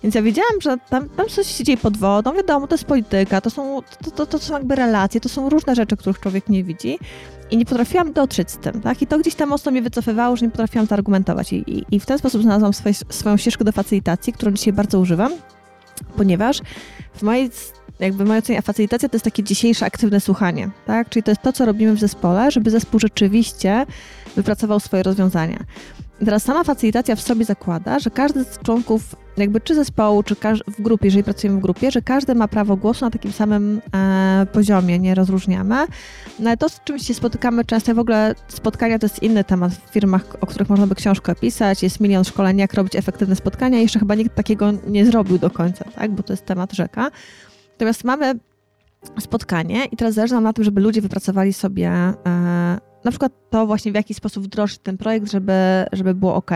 S2: Więc ja wiedziałam, że tam, tam coś się dzieje pod wodą, wiadomo, to jest polityka, to są, to, to, to są jakby relacje, to są różne rzeczy, których człowiek nie widzi i nie potrafiłam dotrzeć z tym, tak? I to gdzieś tam mocno mnie wycofywało, że nie potrafiłam zaargumentować. I, i, i w ten sposób znalazłam swoje, swoją ścieżkę do facylitacji, którą dzisiaj bardzo używam, ponieważ w mojej jakby moja ocena facylitacja to jest takie dzisiejsze aktywne słuchanie, tak? Czyli to jest to, co robimy w zespole, żeby zespół rzeczywiście wypracował swoje rozwiązania. Teraz sama facylitacja w sobie zakłada, że każdy z członków jakby czy zespołu, czy w grupie, jeżeli pracujemy w grupie, że każdy ma prawo głosu na takim samym e, poziomie, nie rozróżniamy. No to, z czym się spotykamy często, w ogóle spotkania to jest inny temat w firmach, o których można by książkę pisać, jest milion szkoleń, jak robić efektywne spotkania, jeszcze chyba nikt takiego nie zrobił do końca, tak, bo to jest temat rzeka. Natomiast mamy spotkanie i teraz zależy nam na tym, żeby ludzie wypracowali sobie e, na przykład to właśnie w jaki sposób wdrożyć ten projekt, żeby, żeby było ok.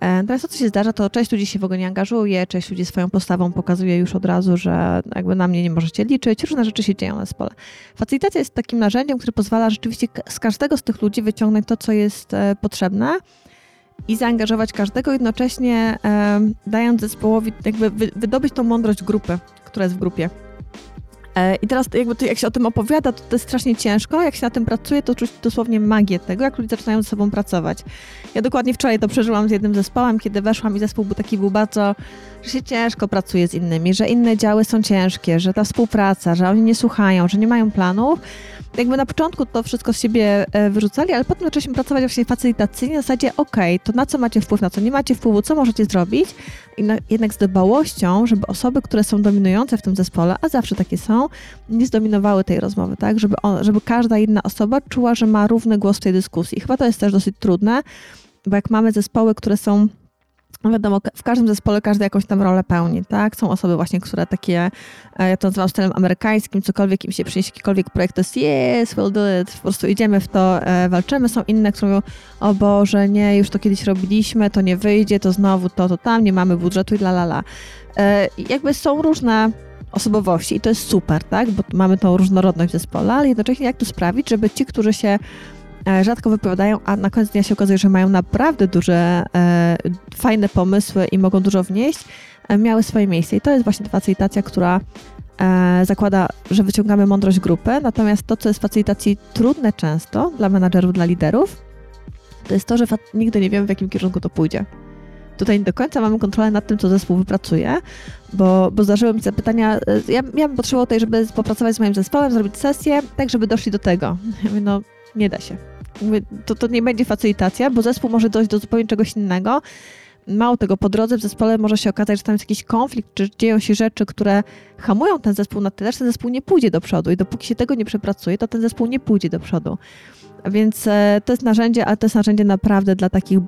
S2: E, teraz to, co się zdarza, to część ludzi się w ogóle nie angażuje, część ludzi swoją postawą pokazuje już od razu, że jakby na mnie nie możecie liczyć, różne rzeczy się dzieją na zespole. Facylitacja jest takim narzędziem, które pozwala rzeczywiście z każdego z tych ludzi wyciągnąć to, co jest e, potrzebne i zaangażować każdego, jednocześnie e, dając zespołowi jakby wydobyć tą mądrość grupy, która jest w grupie. E, I teraz jakby to, jak się o tym opowiada, to, to jest strasznie ciężko. Jak się na tym pracuje, to czuć dosłownie magię tego, jak ludzie zaczynają ze sobą pracować. Ja dokładnie wczoraj to przeżyłam z jednym zespołem, kiedy weszłam i zespół był taki był bardzo, że się ciężko pracuje z innymi, że inne działy są ciężkie, że ta współpraca, że oni nie słuchają, że nie mają planów jakby na początku to wszystko z siebie e, wyrzucali, ale potem zaczęliśmy pracować właśnie facylitacyjnie w zasadzie, ok, to na co macie wpływ, na co nie macie wpływu, co możecie zrobić i na, jednak z dbałością, żeby osoby, które są dominujące w tym zespole, a zawsze takie są, nie zdominowały tej rozmowy, tak, żeby, on, żeby każda inna osoba czuła, że ma równy głos w tej dyskusji. Chyba to jest też dosyć trudne, bo jak mamy zespoły, które są no wiadomo, w każdym zespole każdy jakąś tam rolę pełni, tak? Są osoby właśnie, które takie, e, ja to nazywam stylem amerykańskim, cokolwiek im się przyniesie, jakikolwiek projekt, to jest yes, we'll do it, po prostu idziemy w to, e, walczymy. Są inne, które mówią, o Boże, nie, już to kiedyś robiliśmy, to nie wyjdzie, to znowu to, to tam, nie mamy budżetu i la, la, la. E, jakby są różne osobowości i to jest super, tak? Bo mamy tą różnorodność w zespole, ale jednocześnie jak to sprawić, żeby ci, którzy się rzadko wypowiadają, a na koniec dnia się okazuje, że mają naprawdę duże, e, fajne pomysły i mogą dużo wnieść, e, miały swoje miejsce. I to jest właśnie facylitacja, która zakłada, że wyciągamy mądrość grupy, natomiast to, co jest w facylitacji trudne często dla menadżerów, dla liderów, to jest to, że nigdy nie wiemy, w jakim kierunku to pójdzie. Tutaj nie do końca mamy kontrolę nad tym, co zespół wypracuje, bo, bo zdarzyły mi zapytania, ja, ja bym potrzebował tutaj, żeby popracować z moim zespołem, zrobić sesję, tak żeby doszli do tego. Ja mówię, no nie da się. To, to nie będzie facylitacja, bo zespół może dojść do zupełnie czegoś innego. Mało tego, po drodze w zespole może się okazać, że tam jest jakiś konflikt, czy dzieją się rzeczy, które hamują ten zespół na tyle, że ten zespół nie pójdzie do przodu. I dopóki się tego nie przepracuje, to ten zespół nie pójdzie do przodu. Więc e, to jest narzędzie, ale to jest narzędzie naprawdę dla takich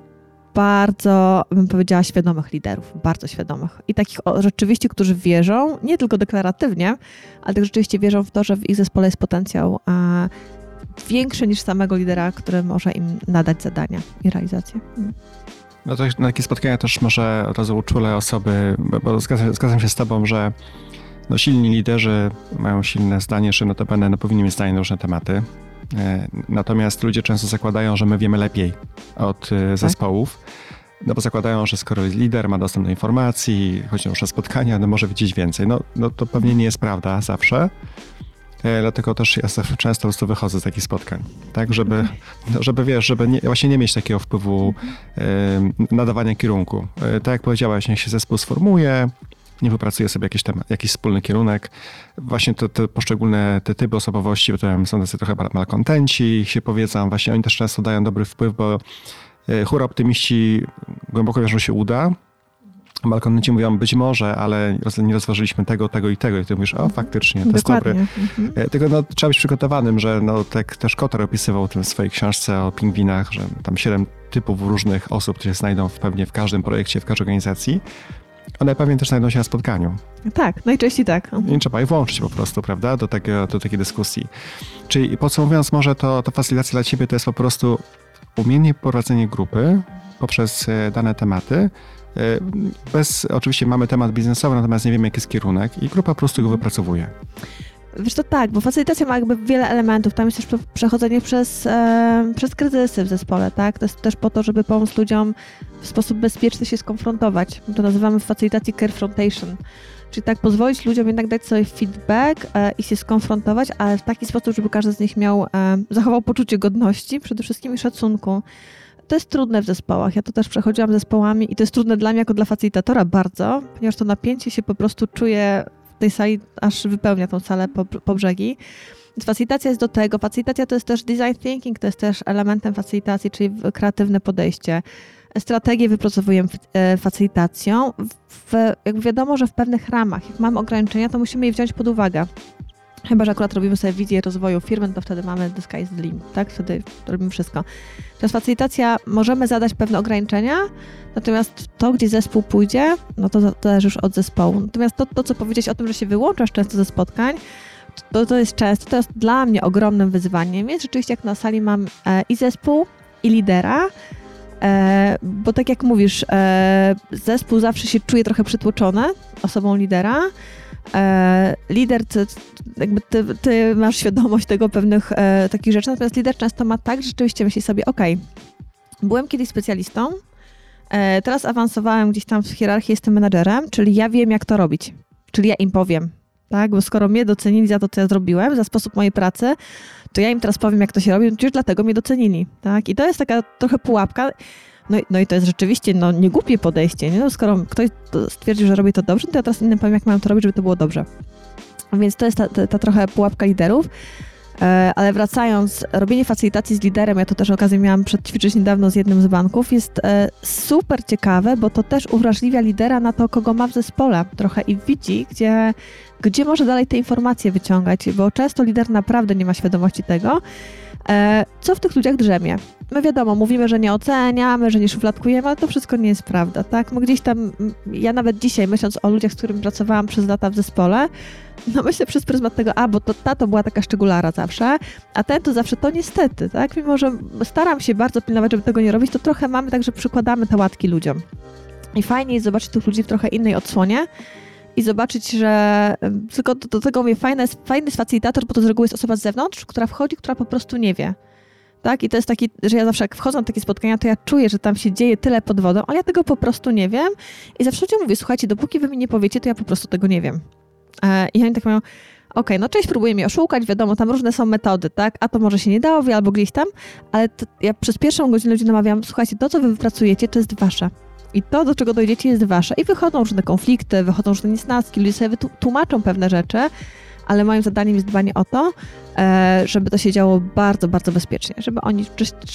S2: bardzo, bym powiedziała, świadomych liderów, bardzo świadomych. I takich rzeczywiście, którzy wierzą, nie tylko deklaratywnie, ale tak rzeczywiście wierzą w to, że w ich zespole jest potencjał a, większy niż samego lidera, który może im nadać zadania i realizację.
S1: No to na takie spotkania też może od razu uczule osoby, bo zgadzam, zgadzam się z tobą, że no, silni liderzy mają silne zdanie, że notabene no, powinni mieć zdanie na różne tematy. E, natomiast ludzie często zakładają, że my wiemy lepiej od e, tak. zespołów. No bo zakładają, że skoro lider ma dostęp do informacji, chodzi o spotkania, no może wiedzieć więcej. No, no to pewnie nie jest prawda zawsze. E, dlatego też ja często po prostu wychodzę z takich spotkań, tak, żeby, żeby wiesz, żeby nie, właśnie nie mieć takiego wpływu nadawania kierunku. Y, tak jak powiedziałaś, niech się zespół sformuje, nie wypracuje sobie jakiś, temat, jakiś wspólny kierunek. Właśnie te, te poszczególne te typy osobowości, bo to są tacy trochę malkontenci, się powiedzą, właśnie oni też często dają dobry wpływ, bo hura optymiści głęboko wierzą, że się uda, Malkontenci mówią, być może, ale nie rozważyliśmy tego, tego i tego. I ty mówisz, o faktycznie, to Dokładnie. jest dobre. Mhm. Tylko no, trzeba być przygotowanym, że no, tak też Kotter opisywał w swojej książce o pingwinach, że tam siedem typów różnych osób, które się znajdą w, pewnie w każdym projekcie, w każdej organizacji. One pewnie też znajdą się na spotkaniu.
S2: Tak, najczęściej tak.
S1: I trzeba je włączyć po prostu, prawda, do, tego, do takiej dyskusji. Czyli podsumowując, może to, to facylitacja dla ciebie to jest po prostu umiejętnie prowadzenie grupy poprzez e, dane tematy, E, bez, oczywiście mamy temat biznesowy, natomiast nie wiemy, jaki jest kierunek i grupa po prostu go wypracowuje.
S2: Wiesz, to tak, bo facylitacja ma jakby wiele elementów. Tam jest też przechodzenie przez, e, przez kryzysy w zespole, tak? To jest też po to, żeby pomóc ludziom w sposób bezpieczny się skonfrontować. To nazywamy w facylitacji. Czyli tak pozwolić ludziom jednak dać sobie feedback e, i się skonfrontować, ale w taki sposób, żeby każdy z nich miał, e, zachował poczucie godności przede wszystkim i szacunku to jest trudne w zespołach. Ja to też przechodziłam zespołami i to jest trudne dla mnie jako dla facilitatora bardzo, ponieważ to napięcie się po prostu czuję w tej sali, aż wypełnia tą salę po, po brzegi. Więc facilitacja jest do tego. Facilitacja to jest też design thinking, to jest też elementem facilitacji, czyli kreatywne podejście. Strategię wypracowujemy facilitacją. W, jak wiadomo, że w pewnych ramach, jak mamy ograniczenia, to musimy je wziąć pod uwagę. Chyba, że akurat robimy sobie wizję rozwoju firmy, to wtedy mamy the sky is the limit, tak? Wtedy robimy wszystko. Teraz facilitacja, możemy zadać pewne ograniczenia, natomiast to, gdzie zespół pójdzie, no to zależy już od zespołu. Natomiast to, to co powiedzieć o tym, że się wyłączasz często ze spotkań, to, to jest często, to jest dla mnie ogromnym wyzwaniem. Więc rzeczywiście jak na sali mam e, i zespół, i lidera, e, bo tak jak mówisz, e, zespół zawsze się czuje trochę przytłoczony osobą lidera, lider, ty, jakby ty, ty, masz świadomość tego pewnych e, takich rzeczy, natomiast lider często ma tak, że rzeczywiście myśli sobie, ok, byłem kiedyś specjalistą, e, teraz awansowałem gdzieś tam w hierarchii, jestem menadżerem, czyli ja wiem, jak to robić, czyli ja im powiem, tak, bo skoro mnie docenili za to, co ja zrobiłem, za sposób mojej pracy, to ja im teraz powiem, jak to się robi, no przecież dlatego mnie docenili, tak, i to jest taka trochę pułapka, no, no i to jest rzeczywiście no, niegłupie podejście. Nie? No, skoro ktoś stwierdził, że robi to dobrze, to ja teraz innym powiem, jak mają to robić, żeby to było dobrze. Więc to jest ta, ta, ta trochę pułapka liderów. E, ale wracając, robienie facylitacji z liderem, ja to też okazję miałam przedćwiczyć niedawno z jednym z banków, jest e, super ciekawe, bo to też uwrażliwia lidera na to, kogo ma w zespole trochę i widzi, gdzie, gdzie może dalej te informacje wyciągać, bo często lider naprawdę nie ma świadomości tego, co w tych ludziach drzemie? My wiadomo, mówimy, że nie oceniamy, że nie szufladkujemy, ale to wszystko nie jest prawda, tak? My gdzieś tam, ja nawet dzisiaj, myśląc o ludziach, z którymi pracowałam przez lata w zespole, no myślę przez pryzmat tego, a, bo to ta to była taka szczególara zawsze, a ten to zawsze to niestety, tak? Mimo, że staram się bardzo pilnować, żeby tego nie robić, to trochę mamy tak, że przykładamy te łatki ludziom. I fajnie jest zobaczyć tych ludzi w trochę innej odsłonie, i zobaczyć, że tylko do, tego mówię, fajny jest, fajny jest facilitator, bo to z reguły jest osoba z zewnątrz, która wchodzi, która po prostu nie wie. Tak? I to jest taki, że ja zawsze jak wchodzę na takie spotkania, to ja czuję, że tam się dzieje tyle pod wodą, ale ja tego po prostu nie wiem. I zawsze ludziom mówię, słuchajcie, dopóki wy mi nie powiecie, to ja po prostu tego nie wiem. E, I oni tak mają, okej, okay, no część próbuje mnie oszukać, wiadomo, tam różne są metody, tak? A to może się nie dało, albo gdzieś tam, ale ja przez pierwszą godzinę ludzi namawiam, słuchajcie, to, co wy wypracujecie, to jest wasze. I to, do czego dojdziecie, jest wasze. I wychodzą różne konflikty, wychodzą różne niesnaski, ludzie sobie tłumaczą pewne rzeczy, ale moim zadaniem jest dbanie o to, e, żeby to się działo bardzo, bardzo bezpiecznie, żeby oni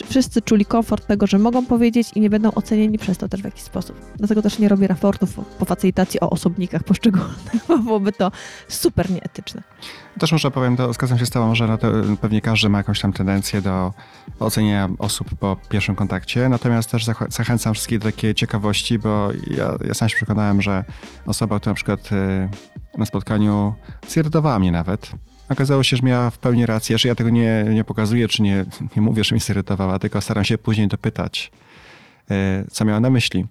S2: wszyscy czuli komfort tego, że mogą powiedzieć i nie będą ocenieni przez to też w jakiś sposób. Dlatego też nie robię raportów po facylitacji o osobnikach poszczególnych, (laughs) bo byłoby to super nieetyczne.
S1: Też może powiem, to zgadzam się z Tobą, że no pewnie każdy ma jakąś tam tendencję do oceniania osób po pierwszym kontakcie, natomiast też zachęcam wszystkich do takiej ciekawości, bo ja, ja sam się przekonałem, że osoba, która na przykład y, na spotkaniu zirytowała mnie nawet, Okazało się, że miała w pełni rację, że ja tego nie, nie pokazuję, czy nie, nie mówię, że mi zirytowała, tylko staram się później dopytać, y, co miała na myśli.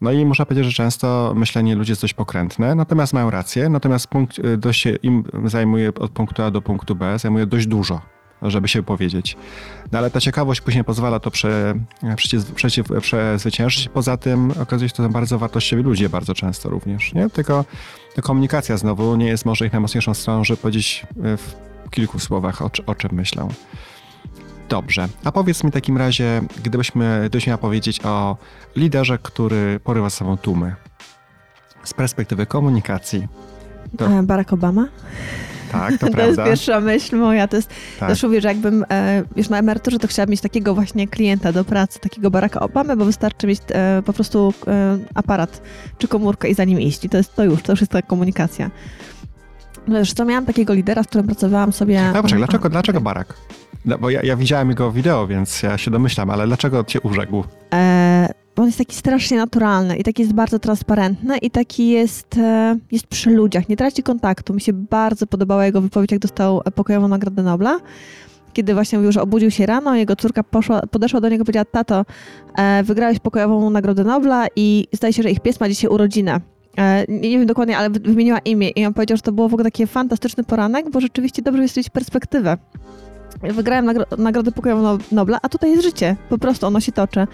S1: No i muszę powiedzieć, że często myślenie ludzi jest dość pokrętne, natomiast mają rację, natomiast punkt, y, dość im zajmuje od punktu A do punktu B, zajmuje dość dużo żeby się powiedzieć. No ale ta ciekawość później pozwala to prze, prze, przezwyciężyć. Poza tym okazuje się, że to są bardzo wartościowi ludzie bardzo często również, nie? Tylko komunikacja znowu nie jest może ich najmocniejszą stroną, żeby powiedzieć y, w kilku słowach o, o czym myślą. Dobrze, a powiedz mi w takim razie, gdybyśmy, gdybyś miała powiedzieć o liderze, który porywa sobą tłumy z perspektywy komunikacji.
S2: To... E, Barack Obama?
S1: Tak, to, (laughs)
S2: to
S1: prawda.
S2: jest pierwsza myśl moja. To jest, tak. też mówię, że jakbym e, już na emeryturze, to chciałabym mieć takiego właśnie klienta do pracy, takiego Baracka Obamy, bo wystarczy mieć e, po prostu e, aparat czy komórkę i za nim iść. I to jest to już, to już jest ta komunikacja. No co miałam takiego lidera, z którym pracowałam sobie...
S1: A poczekaj, dlaczego, dlaczego Barack? No, bo ja, ja, widziałem jego wideo, więc ja się domyślam, ale dlaczego cię urzekł? E,
S2: on jest taki strasznie naturalny i taki jest bardzo transparentny i taki jest, e, jest przy ludziach, nie traci kontaktu. Mi się bardzo podobała jego wypowiedź, jak dostał pokojową Nagrodę Nobla kiedy właśnie mówił, że obudził się rano, jego córka poszła, podeszła do niego i powiedziała, tato, e, wygrałeś pokojową Nagrodę Nobla i zdaje się, że ich pies ma dzisiaj urodzinę. E, nie wiem dokładnie, ale wymieniła imię i on powiedział, że to było w ogóle taki fantastyczny poranek, bo rzeczywiście dobrze jest mieć perspektywę. Wygrałem nagro Nagrodę Pokojową Nobla, a tutaj jest życie. Po prostu ono się toczy.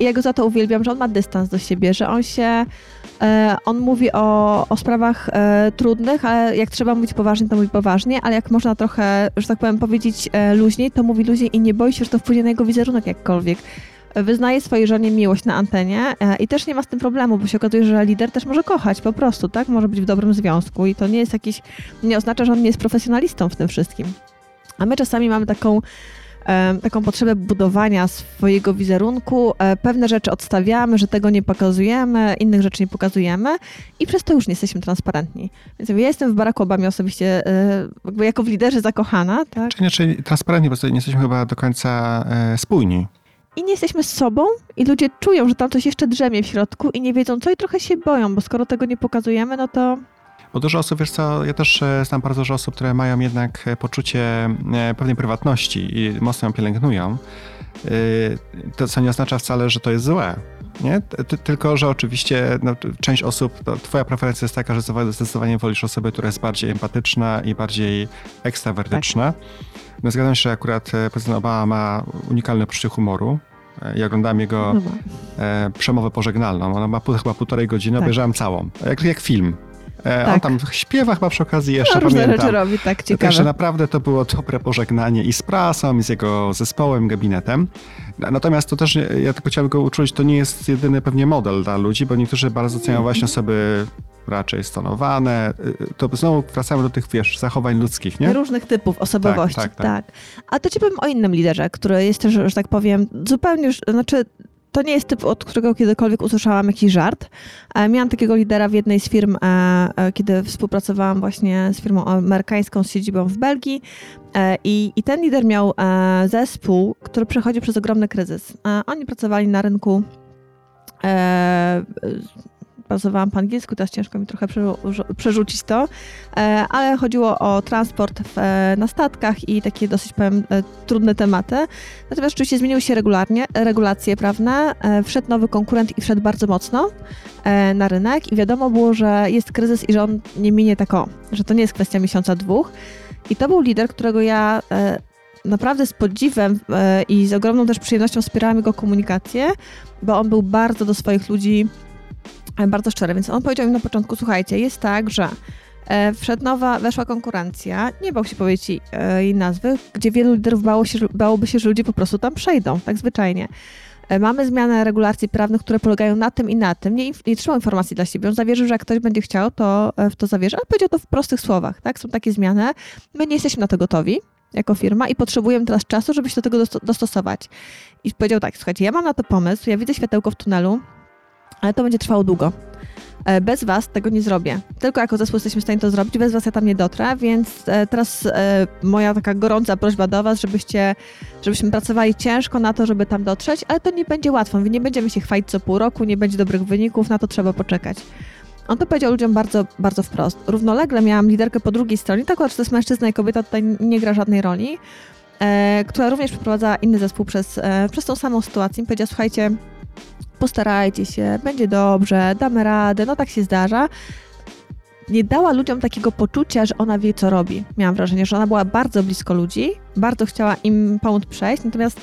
S2: I ja go za to uwielbiam, że on ma dystans do siebie, że on się, e, on mówi o, o sprawach e, trudnych, ale jak trzeba mówić poważnie, to mówi poważnie, ale jak można trochę, że tak powiem, powiedzieć e, luźniej, to mówi luźniej i nie boi się, że to wpłynie na jego wizerunek jakkolwiek. Wyznaje swojej żonie miłość na antenie e, i też nie ma z tym problemu, bo się okazuje, że lider też może kochać po prostu, tak? Może być w dobrym związku i to nie jest jakiś, nie oznacza, że on nie jest profesjonalistą w tym wszystkim. A my czasami mamy taką taką potrzebę budowania swojego wizerunku. E, pewne rzeczy odstawiamy, że tego nie pokazujemy, innych rzeczy nie pokazujemy i przez to już nie jesteśmy transparentni. Więc ja jestem w Baracku Obamie osobiście e, jakby jako w liderze zakochana. Tak?
S1: Czyli, czyli transparentni, bo nie jesteśmy chyba do końca e, spójni.
S2: I nie jesteśmy z sobą i ludzie czują, że tam coś jeszcze drzemie w środku i nie wiedzą co i trochę się boją, bo skoro tego nie pokazujemy, no to
S1: bo dużo osób, wiesz co, ja też e, znam bardzo dużo osób, które mają jednak e, poczucie e, pewnej prywatności i mocno ją pielęgnują. To co nie oznacza wcale, że to jest złe. Nie? Tylko, że oczywiście no, część osób, twoja preferencja jest taka, że zdecydowanie wolisz osobę, która jest bardziej empatyczna i bardziej ekstrawertyczna. Tak. No, zgadzam się, że akurat prezydent Obama ma unikalne poczucie humoru. Ja oglądałem jego no przemowę pożegnalną. Ona ma chyba półtorej godziny, tak. obejrzałem całą. Jak, jak film. E, tak. On tam śpiewa chyba przy okazji jeszcze, no, różne pamiętam.
S2: rzeczy robi, tak ciekawe.
S1: Także naprawdę to było dobre pożegnanie i z prasą, i z jego zespołem, gabinetem. Natomiast to też, ja tylko chciałbym go uczulić, to nie jest jedyny pewnie model dla ludzi, bo niektórzy bardzo cenią mhm. właśnie osoby raczej stonowane. To znowu wracamy do tych, wiesz, zachowań ludzkich, nie?
S2: Różnych typów osobowości, tak. tak, tak. tak. A to ci powiem o innym liderze, który jest też, że tak powiem, zupełnie, znaczy to nie jest typ, od którego kiedykolwiek usłyszałam jakiś żart. E, miałam takiego lidera w jednej z firm, e, e, kiedy współpracowałam właśnie z firmą amerykańską z siedzibą w Belgii. I, i ten lider miał zespół, który przechodził przez ogromny kryzys. Oni pracowali na rynku bazowałam po angielsku, teraz ciężko mi trochę przerzucić to, e, ale chodziło o transport w, e, na statkach i takie dosyć, powiem, e, trudne tematy. Natomiast oczywiście zmieniły się regularnie, regulacje prawne, wszedł nowy konkurent i wszedł bardzo mocno na rynek i wiadomo było, że jest kryzys i że on nie minie tak o, że to nie jest kwestia miesiąca, dwóch. I to był lider, którego ja naprawdę z podziwem i z ogromną też przyjemnością wspierałam jego komunikację, bo on był bardzo do swoich ludzi bardzo szczery, więc on powiedział mi na początku, słuchajcie, jest tak, że e, wszedł nowa, weszła konkurencja, nie bał się powiedzieć jej nazwy, gdzie wielu liderów bało się, bałoby się, że ludzie po prostu tam przejdą, tak zwyczajnie. Mamy zmianę regulacji prawnych, które polegają na tym i na tym. Nie, nie trzymał informacji dla siebie. On zawierzył, że jak ktoś będzie chciał, to w to zawierzy, ale powiedział to w prostych słowach. Tak? Są takie zmiany. My nie jesteśmy na to gotowi jako firma i potrzebujemy teraz czasu, żeby się do tego dostosować. I powiedział tak, słuchajcie, ja mam na to pomysł, ja widzę światełko w tunelu, ale to będzie trwało długo. E, bez Was tego nie zrobię. Tylko jako zespół jesteśmy w stanie to zrobić, bez Was ja tam nie dotrę, więc e, teraz e, moja taka gorąca prośba do Was, żebyście, żebyśmy pracowali ciężko na to, żeby tam dotrzeć, ale to nie będzie łatwo. Nie będziemy się chwalić co pół roku, nie będzie dobrych wyników, na to trzeba poczekać. On to powiedział ludziom bardzo, bardzo wprost. Równolegle miałam liderkę po drugiej stronie, tak, czy to jest mężczyzna i kobieta, tutaj nie gra żadnej roli, e, która również przeprowadza inny zespół przez, e, przez tą samą sytuację. Powiedziała, słuchajcie, postarajcie się, będzie dobrze, damy radę, no tak się zdarza. Nie dała ludziom takiego poczucia, że ona wie, co robi. Miałam wrażenie, że ona była bardzo blisko ludzi, bardzo chciała im pomóc przejść, natomiast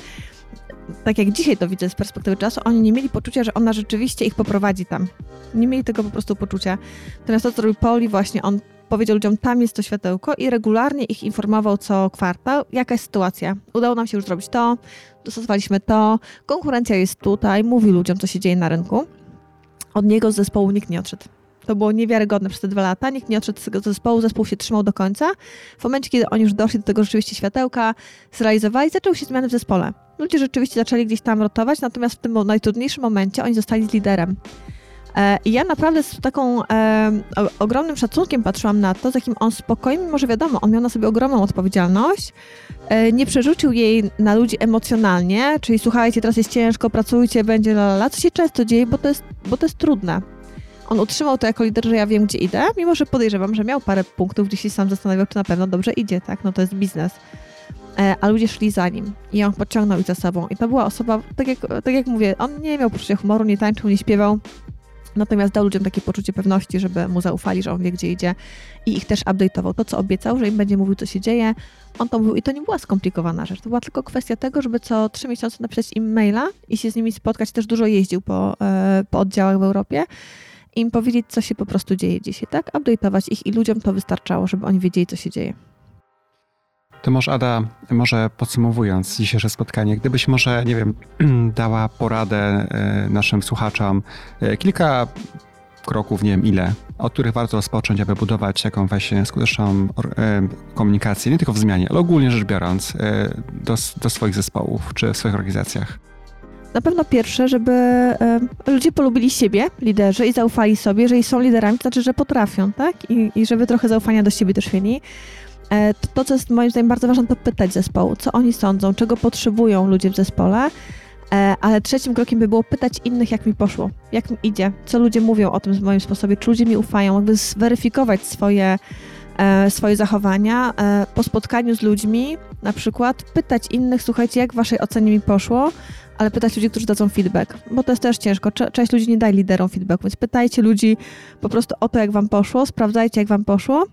S2: tak jak dzisiaj to widzę z perspektywy czasu, oni nie mieli poczucia, że ona rzeczywiście ich poprowadzi tam. Nie mieli tego po prostu poczucia. Natomiast to, co robił Poli, właśnie on powiedział ludziom, tam jest to światełko i regularnie ich informował co kwartał, jaka jest sytuacja. Udało nam się już zrobić to, dostosowaliśmy to, konkurencja jest tutaj, mówi ludziom, co się dzieje na rynku. Od niego z zespołu nikt nie odszedł. To było niewiarygodne przez te dwa lata. Nikt nie odszedł z tego zespołu, zespół się trzymał do końca. W momencie, kiedy oni już doszli do tego rzeczywiście światełka, zrealizowali, zaczęły się zmiany w zespole. Ludzie rzeczywiście zaczęli gdzieś tam rotować, natomiast w tym najtrudniejszym momencie oni zostali z liderem. E, I ja naprawdę z taką e, ogromnym szacunkiem patrzyłam na to, z jakim on spokojnie, może wiadomo, on miał na sobie ogromną odpowiedzialność, e, nie przerzucił jej na ludzi emocjonalnie, czyli słuchajcie, teraz jest ciężko, pracujcie, będzie la, la, la co się często dzieje, bo to jest, bo to jest trudne. On utrzymał to jako lider, że ja wiem, gdzie idę, mimo że podejrzewam, że miał parę punktów, gdzie się sam zastanawiał, czy na pewno dobrze idzie, tak? No to jest biznes. E, a ludzie szli za nim i on pociągnął ich za sobą. I to była osoba, tak jak, tak jak mówię, on nie miał poczucia humoru, nie tańczył, nie śpiewał, Natomiast dał ludziom takie poczucie pewności, żeby mu zaufali, że on wie, gdzie idzie i ich też update'ował. To, co obiecał, że im będzie mówił, co się dzieje, on to mówił i to nie była skomplikowana rzecz. To była tylko kwestia tego, żeby co trzy miesiące napisać im maila i się z nimi spotkać. Też dużo jeździł po, e, po oddziałach w Europie im powiedzieć, co się po prostu dzieje dzisiaj, tak? Update'ować ich i ludziom to wystarczało, żeby oni wiedzieli, co się dzieje.
S1: To może Ada, może podsumowując dzisiejsze spotkanie, gdybyś może, nie wiem, (clears throat) dała poradę e, naszym słuchaczom, e, kilka kroków, nie wiem ile, od których warto rozpocząć, aby budować taką właśnie skuteczną e, komunikację, nie tylko w zmianie, ale ogólnie rzecz biorąc, do, do swoich zespołów czy w swoich organizacjach.
S2: Na pewno pierwsze, żeby ludzie polubili siebie, liderzy, i zaufali sobie, że są liderami, to znaczy, że potrafią, tak? I, i żeby trochę zaufania do siebie też mieli. E, to, co jest moim zdaniem bardzo ważne, to pytać zespołu, co oni sądzą, czego potrzebują ludzie w zespole. E, ale trzecim krokiem by było pytać innych, jak mi poszło, jak mi idzie, co ludzie mówią o tym moim sposobie, czy ludzie mi ufają, jakby zweryfikować swoje, e, swoje zachowania. Po spotkaniu z ludźmi, na przykład, pytać innych, słuchajcie, jak w waszej ocenie mi poszło, ale pytać ludzi, którzy dadzą feedback, bo to jest też ciężko. Część ludzi nie daje liderom feedback, więc pytajcie ludzi po prostu o to, jak wam poszło, sprawdzajcie, jak wam poszło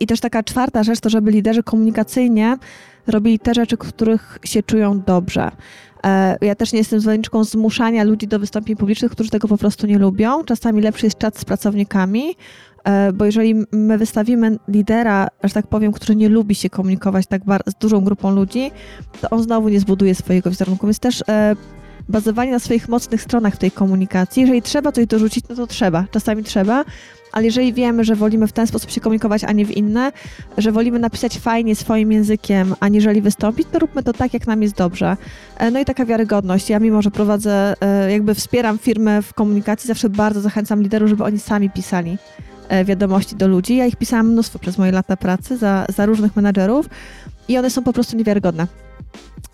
S2: I też taka czwarta rzecz to, żeby liderzy komunikacyjnie robili te rzeczy, których się czują dobrze. E, ja też nie jestem zwolenniczką zmuszania ludzi do wystąpień publicznych, którzy tego po prostu nie lubią. Czasami lepszy jest czat z pracownikami, e, bo jeżeli my wystawimy lidera, że tak powiem, który nie lubi się komunikować tak z dużą grupą ludzi, to on znowu nie zbuduje swojego wizerunku. Więc też bazowanie na swoich mocnych stronach w tej komunikacji. Jeżeli trzeba coś dorzucić, no to trzeba. Czasami trzeba, ale jeżeli wiemy, że wolimy w ten sposób się komunikować, a nie w inny, że wolimy napisać fajnie swoim językiem, aniżeli wystąpić, to róbmy to tak, jak nam jest dobrze. E, no i taka wiarygodność. Ja mimo, że prowadzę, e, jakby wspieram firmę w komunikacji, zawsze bardzo zachęcam liderów, żeby oni sami pisali e, wiadomości do ludzi. Ja ich pisałam mnóstwo przez moje lata pracy za, za różnych menadżerów i one są po prostu niewiarygodne.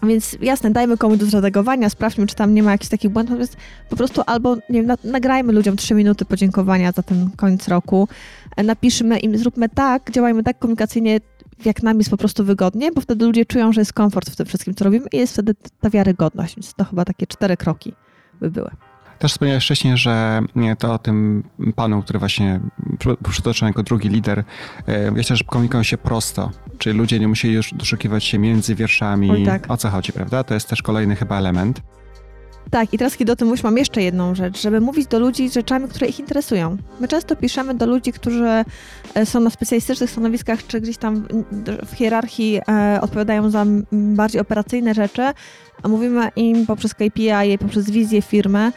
S2: Więc jasne, dajmy komuś do zredagowania, sprawdźmy, czy tam nie ma jakichś takich błędów, natomiast po prostu albo, nie wiem, nagrajmy ludziom trzy minuty podziękowania za ten koniec roku, e, napiszmy im, zróbmy tak, działajmy tak komunikacyjnie, jak nam jest po prostu wygodnie, bo wtedy ludzie czują, że jest komfort w tym wszystkim, co robimy i jest wtedy ta wiarygodność. Więc to chyba takie cztery kroki by były.
S1: Też wspomniałeś wcześniej, że to o tym panu, który właśnie przytoczył jako drugi lider, wiecie, że komunikują się prosto, czyli ludzie nie musieli już doszukiwać się między wierszami, tak. o co chodzi, prawda? To jest też kolejny chyba element.
S2: Tak, i teraz kiedy o tym mówisz, mam jeszcze jedną rzecz, żeby mówić do ludzi rzeczami, które ich interesują. My często piszemy do ludzi, którzy e, są na specjalistycznych stanowiskach, czy gdzieś tam w hierarchii e, odpowiadają za bardziej operacyjne rzeczy, a mówimy im poprzez KPI, poprzez wizję firmy, e,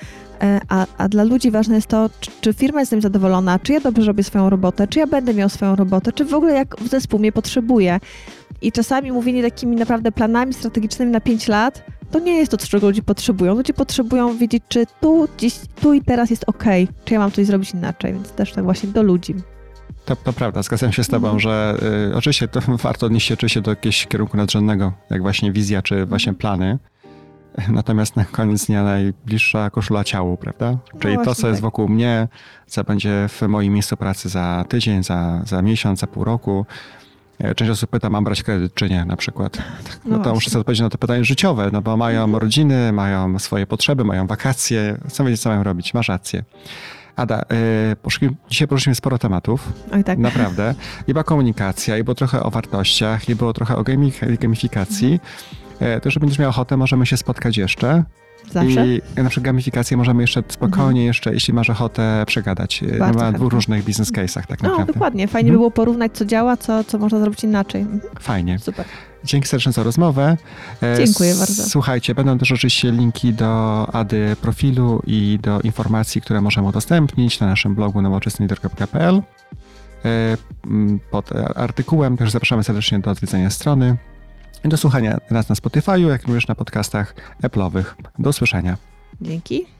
S2: a, a, dla ludzi ważne jest to, czy, czy, firma jest z tym zadowolona, czy ja dobrze robię swoją robotę, czy ja będę miał swoją robotę, czy w ogóle jak zespół mnie potrzebuje. I czasami mówienie takimi naprawdę planami strategicznymi na 5 lat, to nie jest to, czego ludzie potrzebują. Ludzie potrzebują wiedzieć, czy tu, dziś, tu i teraz jest ok, czy ja mam coś zrobić inaczej, więc też tak właśnie do ludzi.
S1: To, to prawda, zgadzam się z tobą, mm. że y, oczywiście to (laughs) warto odnieść się oczywiście do jakiegoś kierunku nadrzędnego, jak właśnie wizja, czy właśnie plany. (laughs) Natomiast na koniec dnia najbliższa koszula ciału, prawda? No Czyli to, co tak. jest wokół mnie, co będzie w moim miejscu pracy za tydzień, za, za miesiąc, za pół roku, E, część osób pyta, mam brać kredyt czy nie, na przykład. (laughs) No, no to muszę sobie odpowiedzieć na to pytanie życiowe, no bo mają mhm. rodziny, mają swoje potrzeby, mają wakacje, chcą wiedzieć, co mają robić. Masz rację. Ada, yy, dzisiaj poruszyliśmy sporo tematów.
S2: Oj, tak.
S1: Naprawdę. I była komunikacja, i było trochę o wartościach, i było trochę o gamifikacji. Mhm. To, że będziesz miał ochotę, możemy się spotkać jeszcze.
S2: Zawsze.
S1: I na przykład gamifikację możemy jeszcze spokojnie, mhm. jeszcze, jeśli masz ochotę, przegadać Bardzo na dwóch różnych business case'ach tak naprawdę.
S2: No, dokładnie. Fajnie mhm. by było porównać, co działa, co, co można zrobić inaczej.
S1: Fajnie.
S2: Super.
S1: Dzięki serdecznie za rozmowę.
S2: E, Dziękuję bardzo.
S1: Słuchajcie, będą też oczywiście linki do Ady profilu i do informacji, które możemy udostępnić na naszym blogu nowoczesnylider.pl. E, pod artykułem też zapraszamy serdecznie do odwiedzenia strony do słuchania nas na Spotify, jak również na podcastach Apple'owych. Do usłyszenia.
S2: Dzięki.